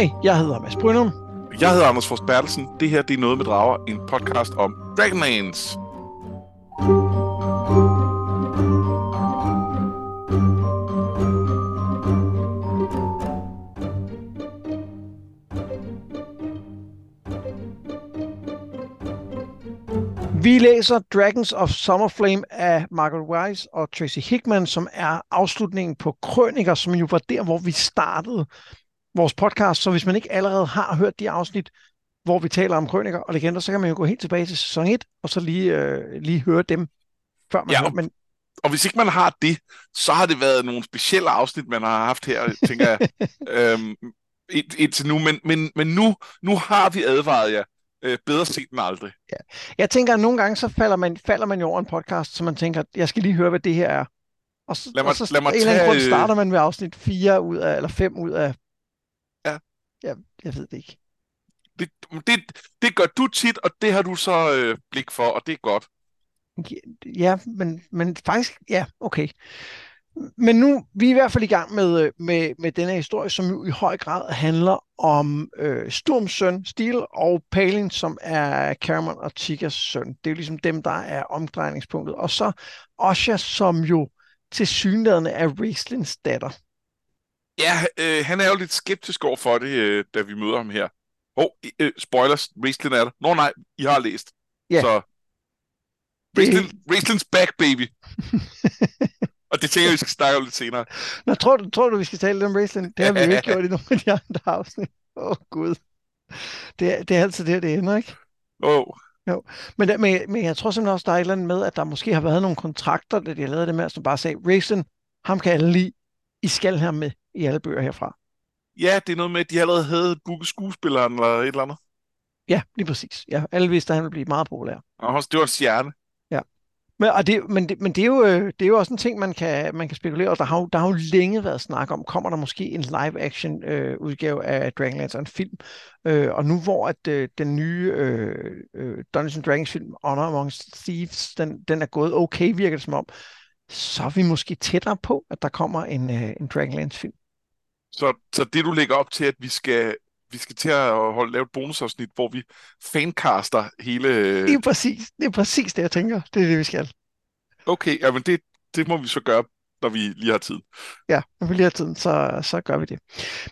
Hej, jeg hedder Mads Brynum. Jeg hedder Anders Forst Bertelsen. Det her det er Noget med Drager, en podcast om Dragonlance. Vi læser Dragons of Summerflame af Margaret Wise og Tracy Hickman, som er afslutningen på Krøniker, som jo var der, hvor vi startede vores podcast. Så hvis man ikke allerede har hørt de afsnit, hvor vi taler om krøniker og legender, så kan man jo gå helt tilbage til sæson 1, og så lige, øh, lige høre dem, før man Ja, hører. og- Men Og hvis ikke man har det, så har det været nogle specielle afsnit, man har haft her, tænker jeg, øhm, ind- indtil nu. Men, men, men nu, nu har vi advaret jer. Øh, bedre set end aldrig. jeg tænker, at nogle gange så falder man, falder man jo over en podcast, så man tænker, jeg skal lige høre, hvad det her er. Og så, Lad mig- og så lad mig en eller anden tage, grund starter man ved afsnit 4 ud af, eller 5 ud af... Ja. ja jeg ved det ikke. Det, det, det gør du tit, og det har du så øh, blik for, og det er godt. Ja, men, men faktisk, ja, okay. Men nu, vi er i hvert fald i gang med, øh, med, med denne historie, som jo i høj grad handler om øh, Sturms søn, Steel, og Palin, som er Cameron og Chikas søn. Det er jo ligesom dem, der er omdrejningspunktet. Og så Osha, som jo til synlædende er Raislins datter. Ja, øh, han er jo lidt skeptisk over for det, øh, da vi møder ham her. Åh, oh, øh, spoilers, Raistlin er der. Nå nej, I har læst. Ja. Så, Raistlin, Raistlins back, baby. og det tænker jeg, vi skal snakke om lidt senere. Nå, tror du, tror du, vi skal tale lidt om Raistlin? Det har vi jo ikke gjort i nogle af de andre afsnit. Åh, oh, Gud. Det, er- det er altid det, det ender, ikke? Åh, Men, der- men, men jeg tror simpelthen også, der er et eller andet med, at der måske har været nogle kontrakter, da de har lavet det med, som bare sagde, Raisin, ham kan alle lide, I skal have med i alle bøger herfra. Ja, det er noget med, at de allerede havde booket skuespilleren eller et eller andet. Ja, lige præcis. Ja, alle vidste, at han ville blive meget populær. Og også, det var en stjerne. Men, og det, men, det, men det, er jo, øh, det er jo også en ting, man kan, man kan spekulere, og der har, jo, der har jo længe været snak om, kommer der måske en live-action øh, udgave af Dragonlance, en film, øh, og nu hvor at øh, den nye øh, øh, Dungeons Dragons film, Honor Amongst Thieves, den, den er gået okay, virker det som om, så er vi måske tættere på, at der kommer en, øh, en Dragonlance film. Så, så det, du lægger op til, at vi skal, vi skal til at holde, lave et bonusafsnit, hvor vi fancaster hele... Det er præcis, det er præcis det, jeg tænker. Det er det, vi skal. Okay, jamen det, det må vi så gøre, når vi lige har tid. Ja, når vi lige har tiden, så, så gør vi det.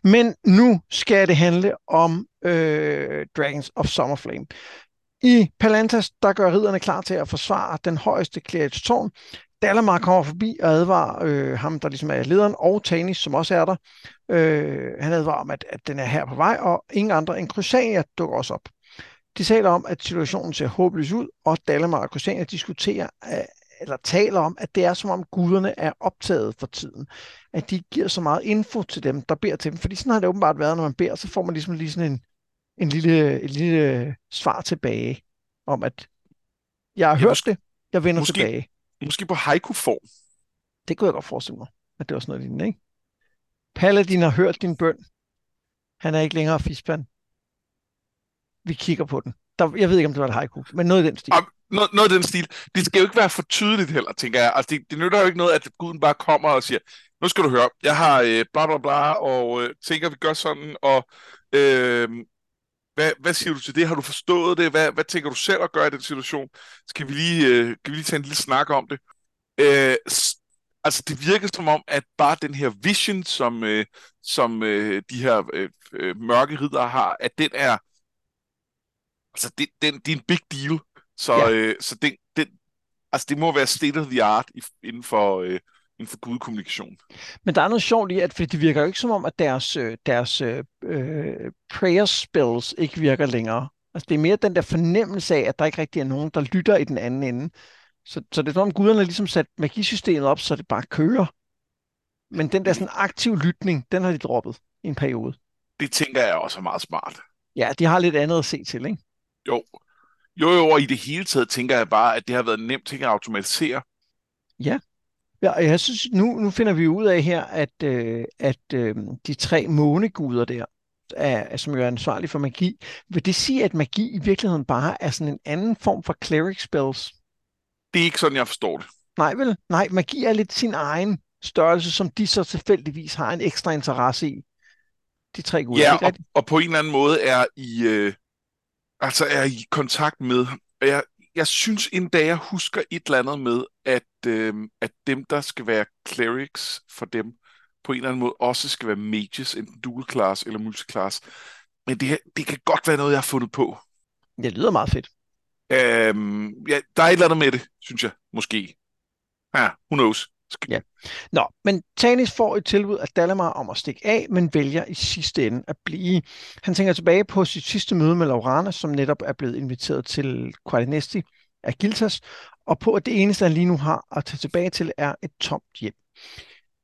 Men nu skal det handle om øh, Dragons of Summerflame. I Palantas, der gør ridderne klar til at forsvare den højeste Clarids tårn. Dalamar kommer forbi og advarer øh, ham, der ligesom er lederen, og Tanis, som også er der. Øh, han advarer om, at, at den er her på vej, og ingen andre end Crusania dukker også op. De taler om, at situationen ser håbløs ud, og Dalamar og Crusania diskuterer, øh, eller taler om, at det er som om guderne er optaget for tiden. At de giver så meget info til dem, der beder til dem. Fordi sådan har det åbenbart været, når man beder, så får man ligesom lige sådan en, en lille, et lille svar tilbage om, at jeg har Ja, hørt det, jeg vender måske- tilbage. Måske på haiku-form. Det kunne jeg godt forestille mig, at det var sådan noget lignende, ikke? Paladin har hørt din bøn. Han er ikke længere fispan. Vi kigger på den. Der, jeg ved ikke, om det var et haiku, men noget i den stil. Ah, Noget, noget af den stil. Det skal jo ikke være for tydeligt heller, tænker jeg. Altså, det, det nytter jo ikke noget, at guden bare kommer og siger, nu skal du høre, jeg har øh, bla bla bla, og øh, tænker, vi gør sådan, og øh, hvad, hvad siger du til det? Har du forstået det? Hvad, hvad tænker du selv at gøre i den situation? Skal vi lige, øh, kan vi lige tage en lille snak om det? Øh, altså, det virker som om, at bare den her vision, som, øh, som øh, de her øh, øh, mørke riddere har, at den er, altså, det, den, det er en big deal. Så, Ja. øh, så det, det, altså, det må være state of the art i, inden for, øh, inden for gudkommunikation. Men der er noget sjovt i, at fordi det virker jo ikke som om, at deres, øh, deres øh, øh, prayer spells ikke virker længere. Altså det er mere den der fornemmelse af, at der ikke rigtig er nogen, der lytter i den anden ende. Så, så det er som om guderne har ligesom sat magisystemet op, så det bare kører. Men den der sådan aktiv lytning, den har de droppet i en periode. Det tænker jeg også er meget smart. Ja, de har lidt andet at se til, ikke? Jo. Jo, jo, og i det hele taget tænker jeg bare, at det har været nemt ting at automatisere. Ja, og jeg synes, nu, nu finder vi ud af her, at, øh, at øh, de tre måneguder der, er, som jo er ansvarlige for magi, vil det sige, at magi i virkeligheden bare er sådan en anden form for cleric spells? Det er ikke sådan, jeg forstår det. Nej, vel? Nej, magi er lidt sin egen størrelse, som de så tilfældigvis har en ekstra interesse i. de tre guder. Ja, og, og på en eller anden måde er i, øh, altså er i kontakt med, jeg, jeg synes endda, jeg husker et eller andet med, at, øh, at dem, der skal være clerics for dem, på en eller anden måde også skal være mages, enten dual class eller multiclass. Men det, her- det kan godt være noget, jeg har fundet på. Det lyder meget fedt. Øhm, ja, der er et eller andet med det, synes jeg, måske. Ja, who knows. Skal... Ja. Nå, men Tanis får et tilbud af Dalamar om at stikke af, men vælger i sidste ende at blive. Han tænker tilbage på sit sidste møde med Laurana, som netop er blevet inviteret til Qualinesti af Giltas, og på at det eneste, han lige nu har at tage tilbage til, er et tomt hjem.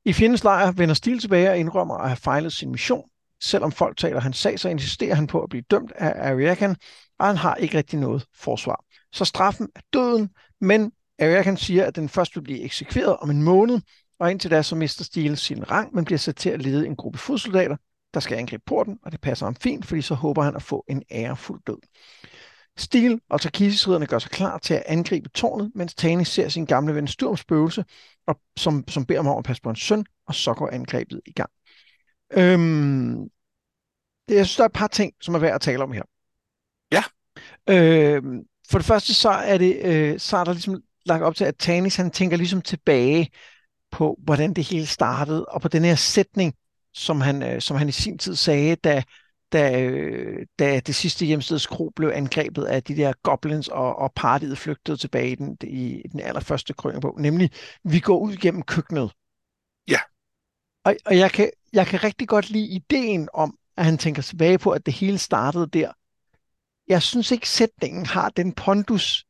I fjendens lejr vender Stil tilbage og indrømmer at have fejlet sin mission. Selvom folk taler hans sag, så insisterer han på at blive dømt af Ariakan, og han har ikke rigtig noget forsvar. Så straffen er døden, men Ariakan siger, at den først vil blive eksekveret om en måned, og indtil da så mister Stil sin rang, men bliver sat til at lede en gruppe fodsoldater, der skal angribe porten, og det passer ham fint, fordi så håber han at få en ærefuld død. Stil og Tarkisis-ridderne gør sig klar til at angribe tårnet, mens Tanis ser sin gamle ven Sturms spøgelse, og, som, som beder ham om at passe på hans søn, og så går angrebet i gang. Øhm, det- jeg synes, der er et par ting, som er værd at tale om her. Ja. Øhm, for det første, så er, det, øh, så er der ligesom lagt op til, at Tanis han tænker ligesom tilbage på, hvordan det hele startede, og på den her sætning, som han, øh, som han i sin tid sagde, da, da, øh, da det sidste hjemsteds kro blev angrebet af de der goblins, og, og partiet flygtede tilbage i den, i, i den allerførste krøngebog, nemlig, vi går ud gennem køkkenet. Ja. Og, og jeg, kan, jeg kan rigtig godt lide ideen om, at han tænker tilbage på, at det hele startede der. Jeg synes ikke, sætningen har den pondus,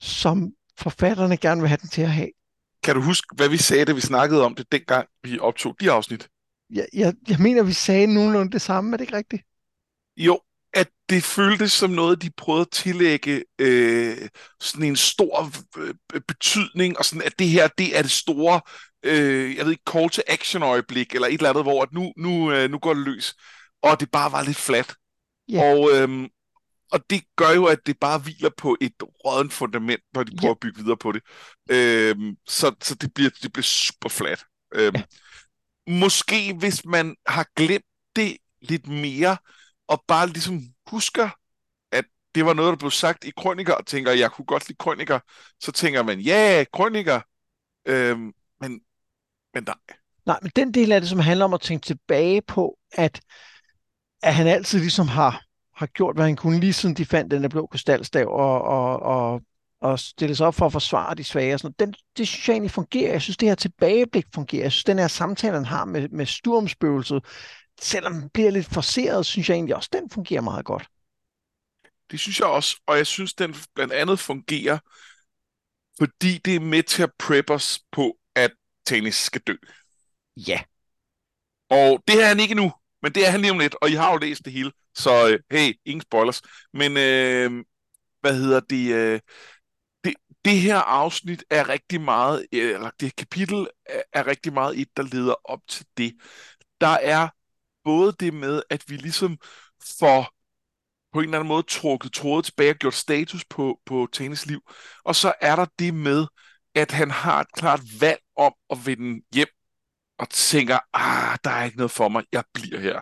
som forfatterne gerne vil have den til at have. Kan du huske, hvad vi sagde, da vi snakkede om det, dengang vi optog de afsnit? Jeg, jeg, jeg mener, vi sagde nogenlunde det samme, er det ikke rigtigt? Jo, at det føltes som noget, de prøvede at tillægge øh, sådan en stor øh, betydning, og sådan, at det her, det er det store, øh, jeg ved ikke, call to action øjeblik, eller et eller andet, hvor at nu, nu, øh, nu går det løs, og det bare var lidt flat. Ja. Og, øhm, og det gør jo, at det bare hviler på et rådent fundament, når de prøver Ja. at bygge videre på det. Øhm, så så det, bliver, det bliver super flat. Øhm, Ja. Måske hvis man har glemt det lidt mere, og bare ligesom husker, at det var noget, der blev sagt i krøniker, og tænker, jeg kunne godt lide krøniker, så tænker man, ja, krøniker, øhm, men, men nej. Nej, men den del af det, som handler om at tænke tilbage på, at, at han altid ligesom har, har gjort, hvad han kunne, lige siden de fandt den der blå krystalstav, og, og, og, og stille sig op for at forsvare de svage. Og sådan noget. Den, det synes jeg egentlig fungerer. Jeg synes, det her tilbageblik fungerer. Jeg synes, den her samtale, han har med, med Sturmspøgelset, selvom den bliver lidt forseret, synes jeg egentlig også, den fungerer meget godt. Det synes jeg også, og jeg synes, den blandt andet fungerer, fordi det er med til at prep os på, at Tanis skal dø. Ja, Og det er han ikke nu, men det er han lige om lidt, og I har jo læst det hele, så øh, hey, ingen spoilers. Men øh, hvad hedder det, øh, det? Det her afsnit er rigtig meget, eller det kapitel er, er rigtig meget et, der leder op til det. Der er både det med, at vi ligesom får på en eller anden måde trukket trådet tilbage og gjort status på, på Tanis liv. Og så er der det med, at han har et klart valg om at vende hjem og tænker, ah, der er ikke noget for mig, jeg bliver her.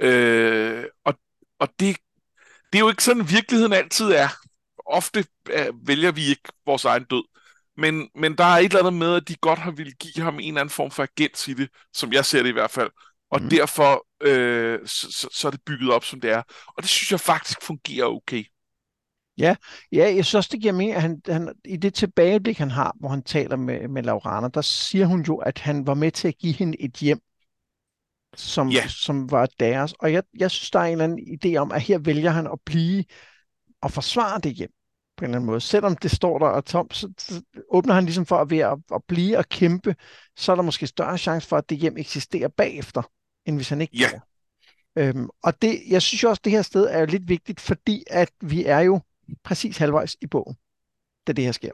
Øh, og og det, det er jo ikke sådan, virkeligheden altid er. Ofte øh, vælger vi ikke vores egen død. Men, men der er et eller andet med, at de godt har ville give ham en eller anden form for agens i det, som jeg ser det i hvert fald. Og mm. derfor øh, så, så, så er det bygget op, som det er. Og det synes jeg faktisk fungerer okay. Ja, jeg synes også, det giver mening, at han, han, i det tilbageblik, han har, hvor han taler med, med Laurana, der siger hun jo, at han var med til at give hende et hjem, som, Ja. som var deres. Og jeg, jeg synes, der er en eller anden idé om, at her vælger han at blive og forsvare det hjem på en eller anden måde. Selvom det står der og tomt, så, så åbner han ligesom for at, være, at, at blive og kæmpe, så er der måske større chance for, at det hjem eksisterer bagefter, end hvis han ikke Ja. gjorde. Øhm, og det, jeg synes jo også, at det her sted er jo lidt vigtigt, fordi at vi er jo præcis halvvejs i bogen, da det her sker.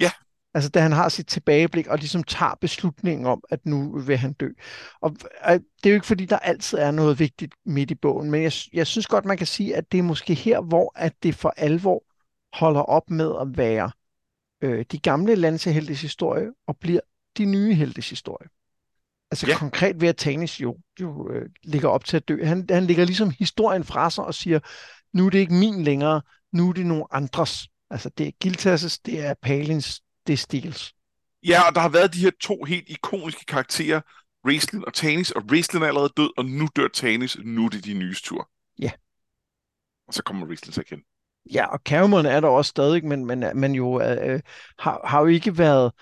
Ja. Altså da han har sit tilbageblik og ligesom tager beslutningen om, at nu vil han dø. Og øh, det er jo ikke fordi, der altid er noget vigtigt midt i bogen, men jeg, jeg synes godt, man kan sige, at det er måske her, hvor at det for alvor holder op med at være øh, de gamle landsheltes historie og bliver de nye heltes historie. Altså ja. konkret ved at Tanis jo, jo øh, ligger op til at dø. Han, han ligger ligesom historien fra sig og siger, nu er det ikke min længere, nu er det nogle andres. Altså det er Giltas, det er Palins, det er Stils. Ja, og der har været de her to helt ikoniske karakterer, Raistlin og Tanis, og Raistlin er allerede død, og nu dør Tanis, nu er det de nye tur. Ja. Og så kommer Raistlin så igen. Ja, og Cameron er der også stadig, men, men, men jo øh, har, har jo ikke været...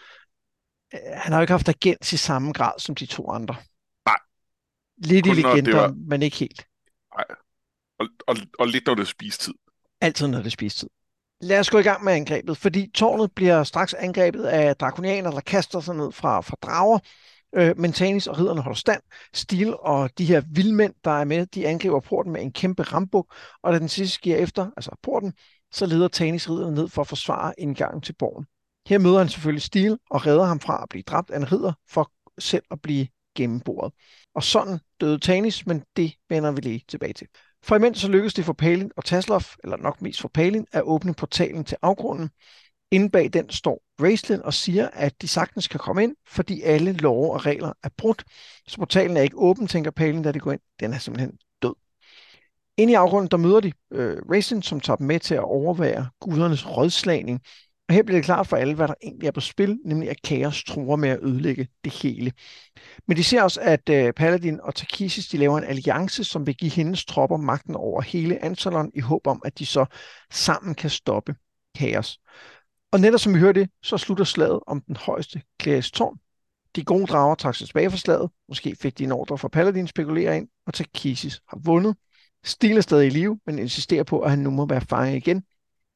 Øh, han har jo ikke haft agens i samme grad som de to andre. Nej. Lidt Kun i legender, var... men ikke helt. Nej. Og, og, og lidt når det er spistid. Altid når det er spistid. Lad os gå i gang med angrebet, fordi tårnet bliver straks angrebet af drakonianer, der kaster sig ned fra, fra drager. Øh, men Tanis og ridderne holder stand. Stil og de her vildmænd, der er med, de angriber porten med en kæmpe rambuk, og da den sidste sker efter, altså porten, så leder Tanis ridderne ned for at forsvare indgangen til borgen. Her møder han selvfølgelig Stil og redder ham fra at blive dræbt af en ridder for selv at blive gennemboret. Og sådan døde Tanis, men det vender vi lige tilbage til. For imens så lykkedes det for Palin og Taslov, eller nok mest for Palin, at åbne portalen til afgrunden. Inden bag den står Raistlin og siger, at de sagtens kan komme ind, fordi alle love og regler er brudt. Så portalen er ikke åben, tænker Palin, da de går ind. Den er simpelthen død. Inde i afgrunden, der møder de øh, Raistlin, som tager dem med til at overvære gudernes rådslagning. Og her bliver det klart for alle, hvad der egentlig er på spil, nemlig at kaos truer med at ødelægge det hele. Men de ser også, at øh, Paladin og Takisis de laver en alliance, som vil give hendes tropper magten over hele Ansalon, i håb om, at de så sammen kan stoppe kaos. Og netop som vi hørte det, så slutter slaget om den højeste klæres tårn. De gode drager trak sig tilbage fra slaget. Måske fik de en ordre fra Paladin spekulere ind, og Takisis har vundet. Stil er stadig i live, men insisterer på, at han nu må være fange igen.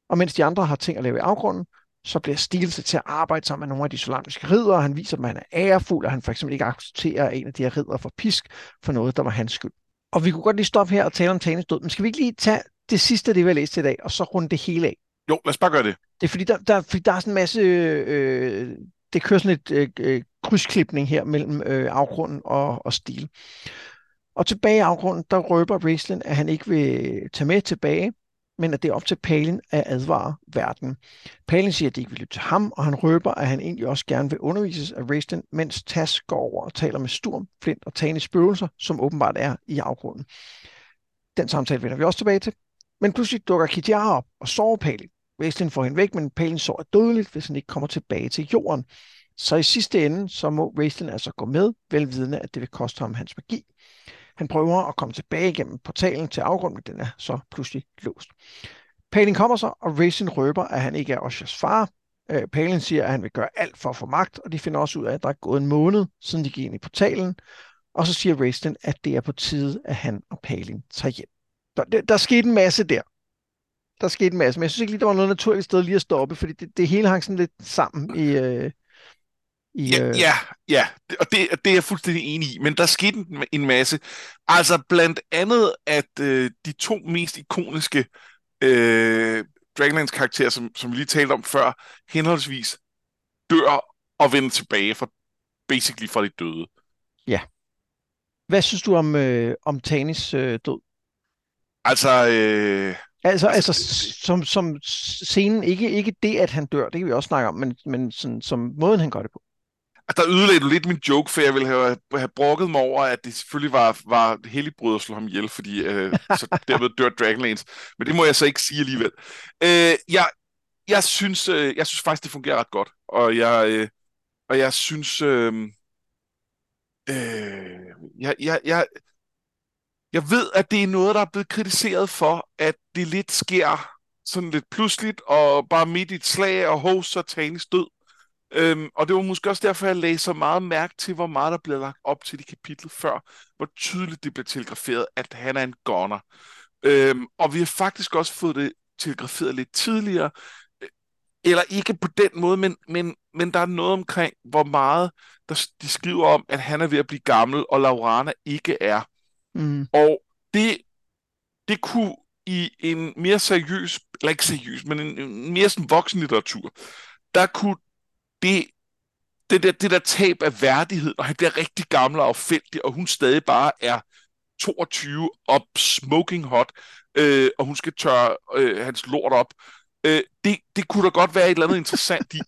Og mens de andre har ting at lave i afgrunden, så bliver Stil til at arbejde sammen med nogle af de solamiske ridere. Han viser, at han er ærefuld, og han for eksempel ikke accepterer, at en af de her ridere for pisk for noget, der var hans skyld. Og vi kunne godt lige stoppe her og tale om Tanes død, men skal vi ikke lige tage det sidste, det vi har læst i dag, og så runde det hele af? Jo, lad os bare gøre det. Det er fordi, der, der, fordi der er sådan en masse... Øh, det kører sådan et øh, øh, krydsklipning her mellem øh, afgrunden og, og stil. Og tilbage i afgrunden, der røber Raistlin, at han ikke vil tage med tilbage, men at det er op til Palin at advare verden. Palin siger, at de ikke vil lytte til ham, og han røber, at han egentlig også gerne vil undervises af Raisten, mens Tas går over og taler med Sturm, Flint og Tanis spøgelser, som åbenbart er i afgrunden. Den samtale vender vi også tilbage til. Men pludselig dukker Kitiara op og sover Palin. Raisten får hende væk, men Palin sover dødeligt, hvis han ikke kommer tilbage til jorden. Så i sidste ende, så må Raisten altså gå med, velvidende, at det vil koste ham hans magi. Han prøver at komme tilbage gennem portalen til afgrunden, men den er så pludselig låst. Palin kommer så, og Raisin røber, at han ikke er Oshas far. Øh, Palin siger, at han vil gøre alt for at få magt, og de finder også ud af, at der er gået en måned, siden de gik ind i portalen. Og så siger Raisin, at det er på tide, at han og Palin tager hjem. Der, der, der skete en masse der. Der skete en masse, men jeg synes ikke lige, der var noget naturligt sted lige at stoppe, fordi det, det hele hang sådan lidt sammen i, øh, i, ja, øh... ja, ja, og det, det er jeg fuldstændig enig i, men der skete en, en masse. Altså blandt andet, at øh, de to mest ikoniske øh, Dragonlance karakterer, som, som vi lige talte om før, henholdsvis dør og vender tilbage fra basically fra de døde. Ja. Hvad synes du om, øh, om Tanis øh, død? Altså, øh, Altså, altså, altså som, som scenen, ikke, ikke det, at han dør, det kan vi også snakke om, men, men sådan, som måden, han gør det på der ødelagde du lidt min joke, for jeg ville have, have brokket mig over, at det selvfølgelig var, var helligbrud at slå ham ihjel, fordi øh, så derved dør Dragonlance. Men det må jeg så ikke sige alligevel. Øh, jeg, jeg, synes, øh, jeg synes faktisk, det fungerer ret godt. Og jeg, øh, og jeg synes... Øh, øh, jeg, jeg, jeg, jeg ved, at det er noget, der er blevet kritiseret for, at det lidt sker sådan lidt pludseligt, og bare midt i et slag, og hos så Tanis død. Øhm, og det var måske også derfor, jeg lagde så meget mærke til, hvor meget der blev lagt op til i kapitlet før, hvor tydeligt det blev telegraferet, at han er en gunner. Øhm, og vi har faktisk også fået det telegraferet lidt tidligere, eller ikke på den måde, men, men, men der er noget omkring, hvor meget der, de skriver om, at han er ved at blive gammel, og Laurana ikke er. Mm. Og det, det kunne i en mere seriøs, eller ikke seriøs, men en, en mere sådan voksen litteratur, der kunne det, det, der, det der tab af værdighed, og han bliver rigtig gammel og affældig, og hun stadig bare er 22 og smoking hot, øh, og hun skal tørre øh, hans lort op. Øh, det, det kunne da godt være et eller andet interessant i.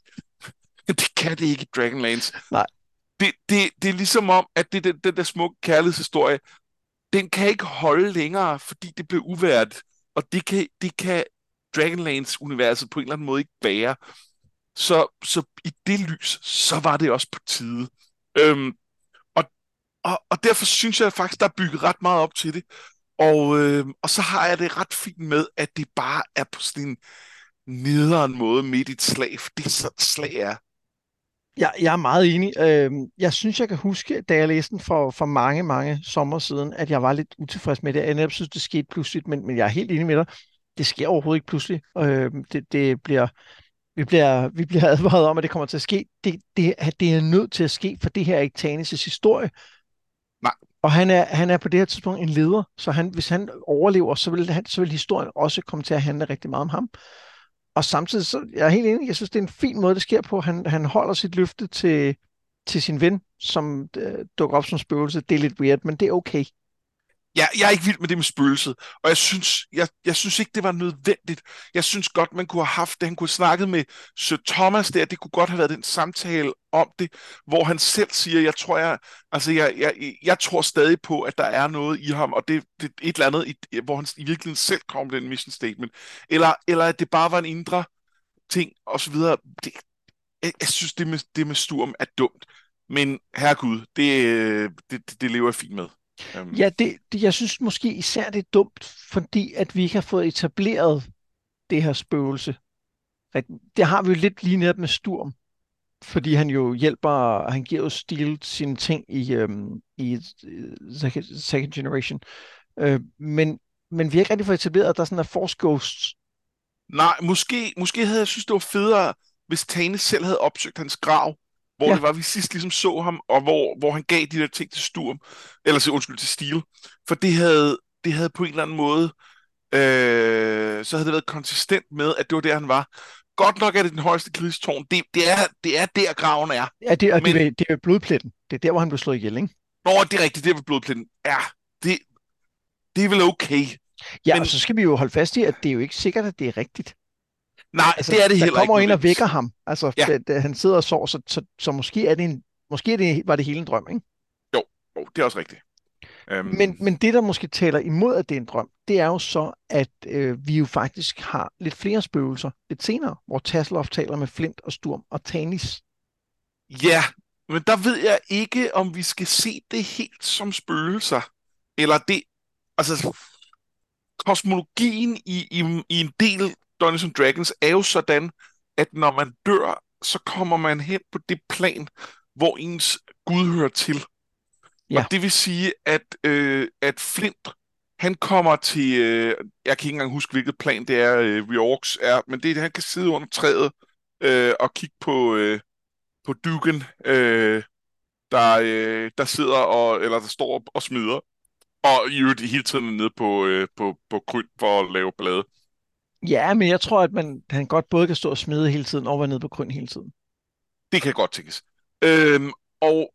det kan det ikke i Dragonlance. Nej. det, det, det er ligesom om, at det, den, den der smukke kærlighedshistorie, den kan ikke holde længere, fordi det blev uværdigt. Og det kan, det kan Dragonlance-universet på en eller anden måde ikke bære. Så, så i det lys, så var det også på tide. Øhm, og, og, og derfor synes jeg faktisk, der er bygget ret meget op til det. Og, øh, og så har jeg det ret fint med, at det bare er på sådan en nederen måde midt i et slag, for det er sådan slag er. Jeg, jeg er meget enig. Øhm, jeg synes, jeg kan huske, da jeg læste den for, for mange, mange sommer siden, at jeg var lidt utilfreds med det. Jeg netop synes, det skete pludseligt, men, men jeg er helt enig med dig. Det sker overhovedet ikke pludselig. Øhm, det, det bliver, vi, bliver, vi bliver advaret om, at det kommer til at ske. Det, det, det er nødt til at ske, for det her er ikke Tanis' historie. Nej. Og han er, han er på det her tidspunkt en leder, så han, hvis han overlever, så vil, han, så vil historien også komme til at handle rigtig meget om ham. Og samtidig, så jeg er helt enig, jeg synes, det er en fin måde, det sker på. Han, han holder sit løfte til, til sin ven, som øh, dukker op som spøgelse. Det er lidt weird, men det er okay jeg, jeg er ikke vild med det med spøgelset, og jeg synes, jeg, jeg synes ikke, det var nødvendigt. Jeg synes godt, man kunne have haft det. Han kunne have snakket med Sir Thomas der. Det kunne godt have været den samtale om det, hvor han selv siger, jeg tror, jeg, altså jeg, jeg, jeg tror stadig på, at der er noget i ham, og det, det et eller andet, i, hvor han i virkeligheden selv kom med den mission statement. Eller, eller at det bare var en indre ting, og så videre. Det, jeg, jeg synes, det med, det med Sturm er dumt. Men herregud, det, øh, det, det lever jeg fint med. Um... Ja, det, det, jeg synes måske især det er dumt, fordi at vi ikke har fået etableret det her spøgelse. Det har vi jo lidt lige netop med Sturm, fordi han jo hjælper, han giver jo Steel sine ting i, øhm, i uh, Second Generation. Øh, men, men vi har ikke rigtig fået etableret, at der er sådan en Force Ghosts. Nej, måske, måske havde jeg synes, det var federe, hvis Tane selv havde opsøgt hans grav, hvor ja. det var, vi sidst ligesom så ham, og hvor, hvor han gav de der ting til Sturm, eller til, undskyld, til Steel. For det havde, det havde på en eller anden måde, øh, så havde det været konsistent med, at det var der, han var. Godt nok er det den højeste krigstårn. Det, det, er, det er der, graven er. Ja, det, og Men, det, er, det er blodpletten. Det er der, hvor han blev slået ihjel, ikke? Nå, det er rigtigt, det er ved blodpletten. Ja, det, det er vel okay. Ja, Men, og så skal vi jo holde fast i, at det er jo ikke sikkert, at det er rigtigt. Nej, altså, det er det heller ikke. Der kommer ind og vækker ham. Altså, ja. da, da han sidder og sover, så, så, så måske, er det en, måske er det, var det hele en drøm, ikke? Jo, jo det er også rigtigt. Um... Men, men det, der måske taler imod, at det er en drøm, det er jo så, at øh, vi jo faktisk har lidt flere spøgelser lidt senere, hvor Tasselhoff taler med Flint og Sturm og Tanis. Ja, men der ved jeg ikke, om vi skal se det helt som spøgelser. Eller det, altså, kosmologien i, i, i en del Dungeons and Dragons er jo sådan, at når man dør, så kommer man hen på det plan, hvor ens Gud hører til. Ja. Og det vil sige, at, øh, at Flint, han kommer til, øh, jeg kan ikke engang huske, hvilket plan det er, øh, Reorks er, men det er, at han kan sidde under træet øh, og kigge på, øh, på Dugan, øh, der, øh, der sidder og, eller der står og smider, og i øvrigt hele tiden nede på, øh, på, på grøn for at lave blade. Ja, men jeg tror, at man, han godt både kan stå og smide hele tiden og være nede på grøn hele tiden. Det kan godt tænkes. Øhm, og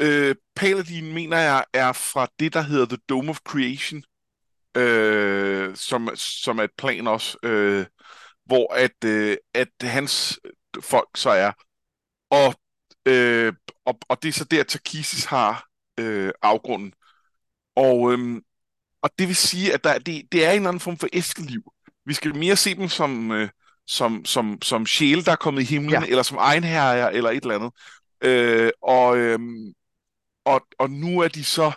øh, Paladin, mener jeg, er fra det, der hedder The Dome of Creation, øh, som, som er et plan også, øh, hvor at, øh, at hans folk så er. Og, øh, og, og det er så der, Takisis har øh, afgrunden. Og, øh, og det vil sige, at der, det, det er en eller anden form for æskeliv. Vi skal mere se dem som, øh, som, som, som sjæle, der er kommet i himlen, ja. eller som egenherrer, eller et eller andet. Øh, og, øh, og, og nu er de så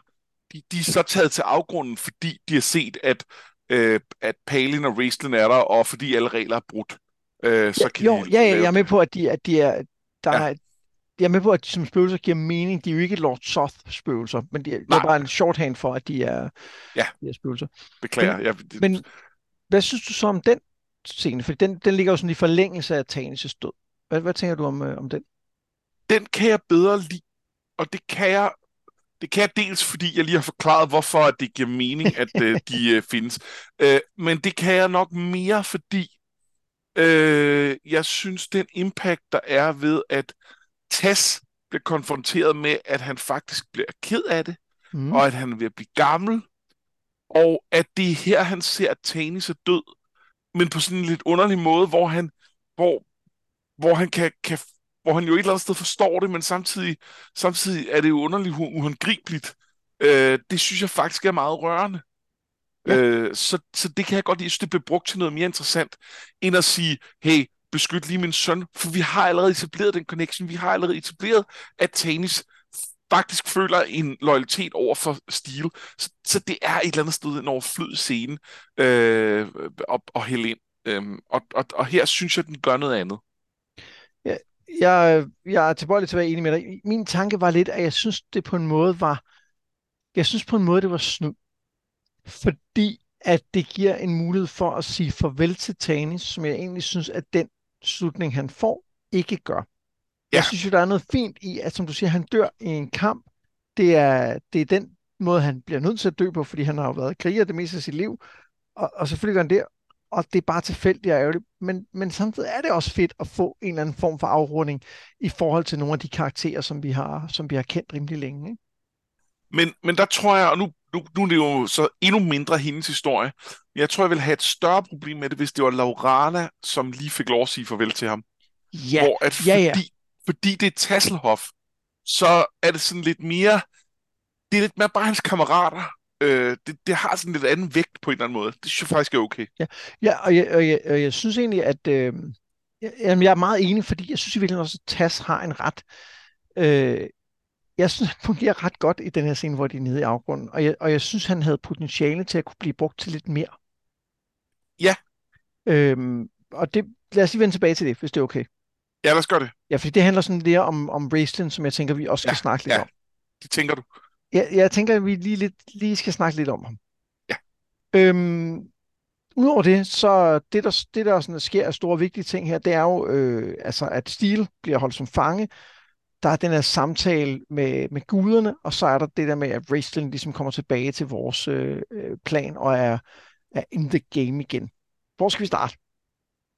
de, de er så taget til afgrunden, fordi de har set, at, øh, at Palin og Raistlin er der, og fordi alle regler er brudt. Øh, så kan jo, de ja, ja, jeg er med på, at de, at de er, der ja. er, jeg er med på, at de som spøgelser giver mening. De er jo ikke Lord Soth-spøgelser, men de, det er bare en shorthand for, at de er, ja. de er spøgelser. Beklager. Men, jeg, det... men hvad synes du så om den scene? For den, den ligger jo sådan i forlængelse af Tanis' død. Hvad, hvad tænker du om, øh, om den? Den kan jeg bedre lide, og det kan jeg det kan jeg dels, fordi jeg lige har forklaret, hvorfor det giver mening, at øh, de øh, findes. Øh, men det kan jeg nok mere, fordi øh, jeg synes, den impact, der er ved, at Tess bliver konfronteret med, at han faktisk bliver ked af det, mm. og at han er ved at blive gammel, og at det er her, han ser, at Tanis er død, men på sådan en lidt underlig måde, hvor han, hvor, hvor han kan, kan hvor han jo et eller andet sted forstår det, men samtidig, samtidig er det jo underligt uhåndgribeligt. Øh, det synes jeg faktisk er meget rørende. Ja. Øh, så, så det kan jeg godt lide, at det bliver brugt til noget mere interessant, end at sige, hey, beskyt lige min søn, for vi har allerede etableret den connection, vi har allerede etableret, at Tanis faktisk føler en loyalitet over for Steel. Så, så det er et eller andet sted en overflødig scene øh, og, og hælde ind. Øhm, og, og, og her synes jeg, den gør noget andet. Ja, jeg, jeg er tilbøjelig til at være enig med dig. Min tanke var lidt, at jeg synes, det på en måde var, jeg synes på en måde, det var snud. Fordi at det giver en mulighed for at sige farvel til Tanis, som jeg egentlig synes, at den slutning, han får, ikke gør. Ja. Jeg synes jo, der er noget fint i, at som du siger, han dør i en kamp. Det er, det er den måde, han bliver nødt til at dø på, fordi han har jo været kriger det meste af sit liv. Og, og selvfølgelig gør han det, og det er bare tilfældigt og ærgerligt. Men, men samtidig er det også fedt at få en eller anden form for afrunding i forhold til nogle af de karakterer, som vi har, som vi har kendt rimelig længe. Ikke? Men, men der tror jeg, og nu, nu, nu er det jo så endnu mindre hendes historie, men jeg tror, jeg vil have et større problem med det, hvis det var Laurana, som lige fik lov at sige farvel til ham. Ja, Hvor at ja, ja. Fordi, det er Tasselhoff, så er det sådan lidt mere, det er lidt mere bare hans kammerater. Øh, det, det har sådan lidt anden vægt på en eller anden måde. Det synes jeg faktisk er okay. Ja, ja og, jeg, og, jeg, og jeg synes egentlig, at øh, jamen, jeg er meget enig, fordi jeg synes i virkeligheden også, at Tas har en ret. Øh, jeg synes, han fungerer ret godt i den her scene, hvor de er nede i afgrunden, og jeg, og jeg synes, han havde potentiale til at kunne blive brugt til lidt mere. Ja. Øhm, og det, lad os lige vende tilbage til det, hvis det er okay. Ja, lad os gøre det. Ja, fordi det handler sådan lidt om, om Raistlin, som jeg tænker, vi også skal Ja, snakke lidt ja. om. Det tænker du. Jeg, jeg tænker, at vi lige, lidt, lige skal snakke lidt om ham. Ja. Øhm, Udover det, så det der, det der sådan sker af store vigtige ting her, det er jo, øh, altså at Steel bliver holdt som fange. Der er den her samtale med, med guderne, og så er der det der med, at Raistlin ligesom kommer tilbage til vores øh, øh, plan og er, er in the game igen. Hvor skal vi starte?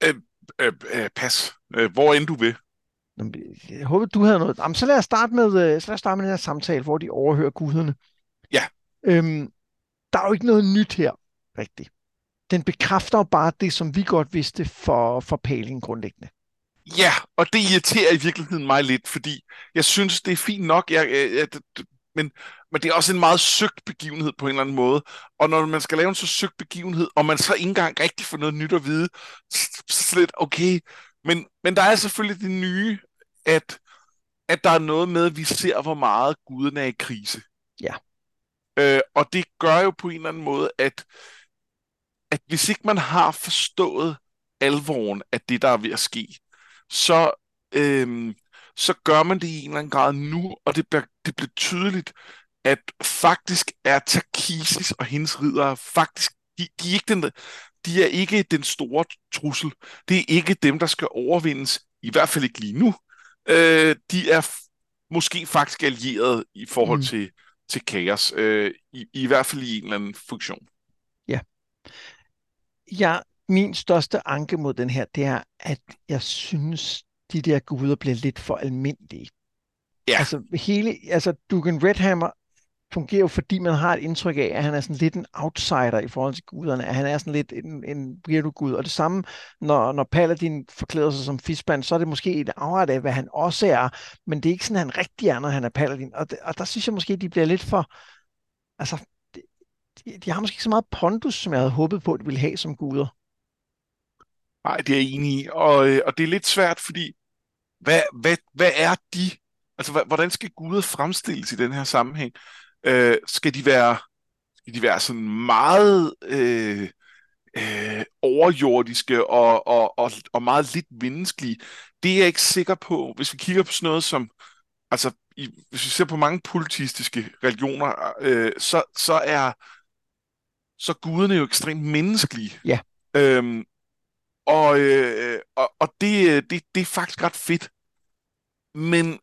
Øh, øh, pas. Øh, hvor end du vil. Jeg håber, du havde noget. Jamen, så lad os starte med, øh, så lad os starte med den her samtale, hvor de overhører guderne. Ja. Øhm, der er jo ikke noget nyt her, rigtigt. Den bekræfter jo bare det, som vi godt vidste for, for Palin grundlæggende. Ja, og det irriterer i virkeligheden mig lidt, fordi jeg synes, det er fint nok, jeg, jeg, jeg, men, men det er også en meget søgt begivenhed på en eller anden måde. Og når man skal lave en så søgt begivenhed, og man så ikke engang rigtig får noget nyt at vide, så så er det lidt okay. Men, men der er selvfølgelig det nye, at, at der er noget med, at vi ser, hvor meget guderne er i krise. Ja. Øh, og det gør jo på en eller anden måde, at, at hvis ikke man har forstået alvoren af det, der er ved at ske, så, øhm, så gør man det i en eller anden grad nu, og det bliver, det bliver tydeligt, at faktisk er Takisis og hendes ridere faktisk, de, de, er ikke den, de er ikke den store trussel. Det er ikke dem, der skal overvindes, i hvert fald ikke lige nu. Øh, de er måske faktisk allieret i forhold Mm. til, til kaos, øh, i, i hvert fald i en eller anden funktion. Ja, min største anke mod den her, det er, at jeg synes, de der guder bliver lidt for almindelige. Ja. Altså, hele, altså Dugan Redhammer fungerer jo, fordi man har et indtryk af, at han er sådan lidt en outsider i forhold til guderne, at han er sådan lidt en, en gud. Og det samme, når, når Paladin forklæder sig som fiskband, så er det måske et afret af, hvad han også er, men det er ikke sådan, at han rigtig er, når han er Paladin. Og, det, og der synes jeg måske, de bliver lidt for... Altså, de, de, de har måske ikke så meget pondus, som jeg havde håbet på, at de ville have som guder. Nej, det er jeg enig i. Og, øh, og det er lidt svært, fordi hvad, hvad, hvad er de? Altså, hvordan skal guder fremstilles i den her sammenhæng? Øh, skal de være, skal de være sådan meget øh, øh, overjordiske og, og, og, og meget lidt menneskelige? Det er jeg ikke sikker på. Hvis vi kigger på sådan noget som, altså, i, hvis vi ser på mange politistiske religioner, øh, så, så er så er guderne jo ekstremt menneskelige. Ja. Øhm, og, øh, og, og det, det, det er faktisk ret fedt. Men,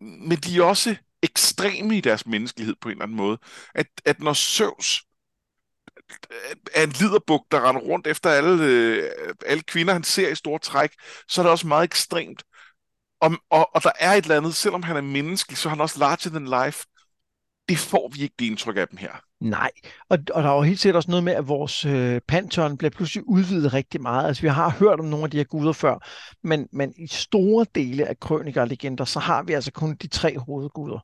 men de er også ekstreme i deres menneskelighed på en eller anden måde. At, at når Søvs er en liderbuk, der render rundt efter alle, øh, alle kvinder, han ser i store træk, så er det også meget ekstremt. Og, og, og der er et eller andet, selvom han er menneskelig, så er han også larger than life. Det får vi ikke det indtryk af dem her. Nej, og, og der er jo helt sikkert også noget med, at vores øh, pantheon bliver pludselig udvidet rigtig meget. Altså, vi har hørt om nogle af de her guder før, men, men i store dele af krøniker og legender, så har vi altså kun de tre hovedguder.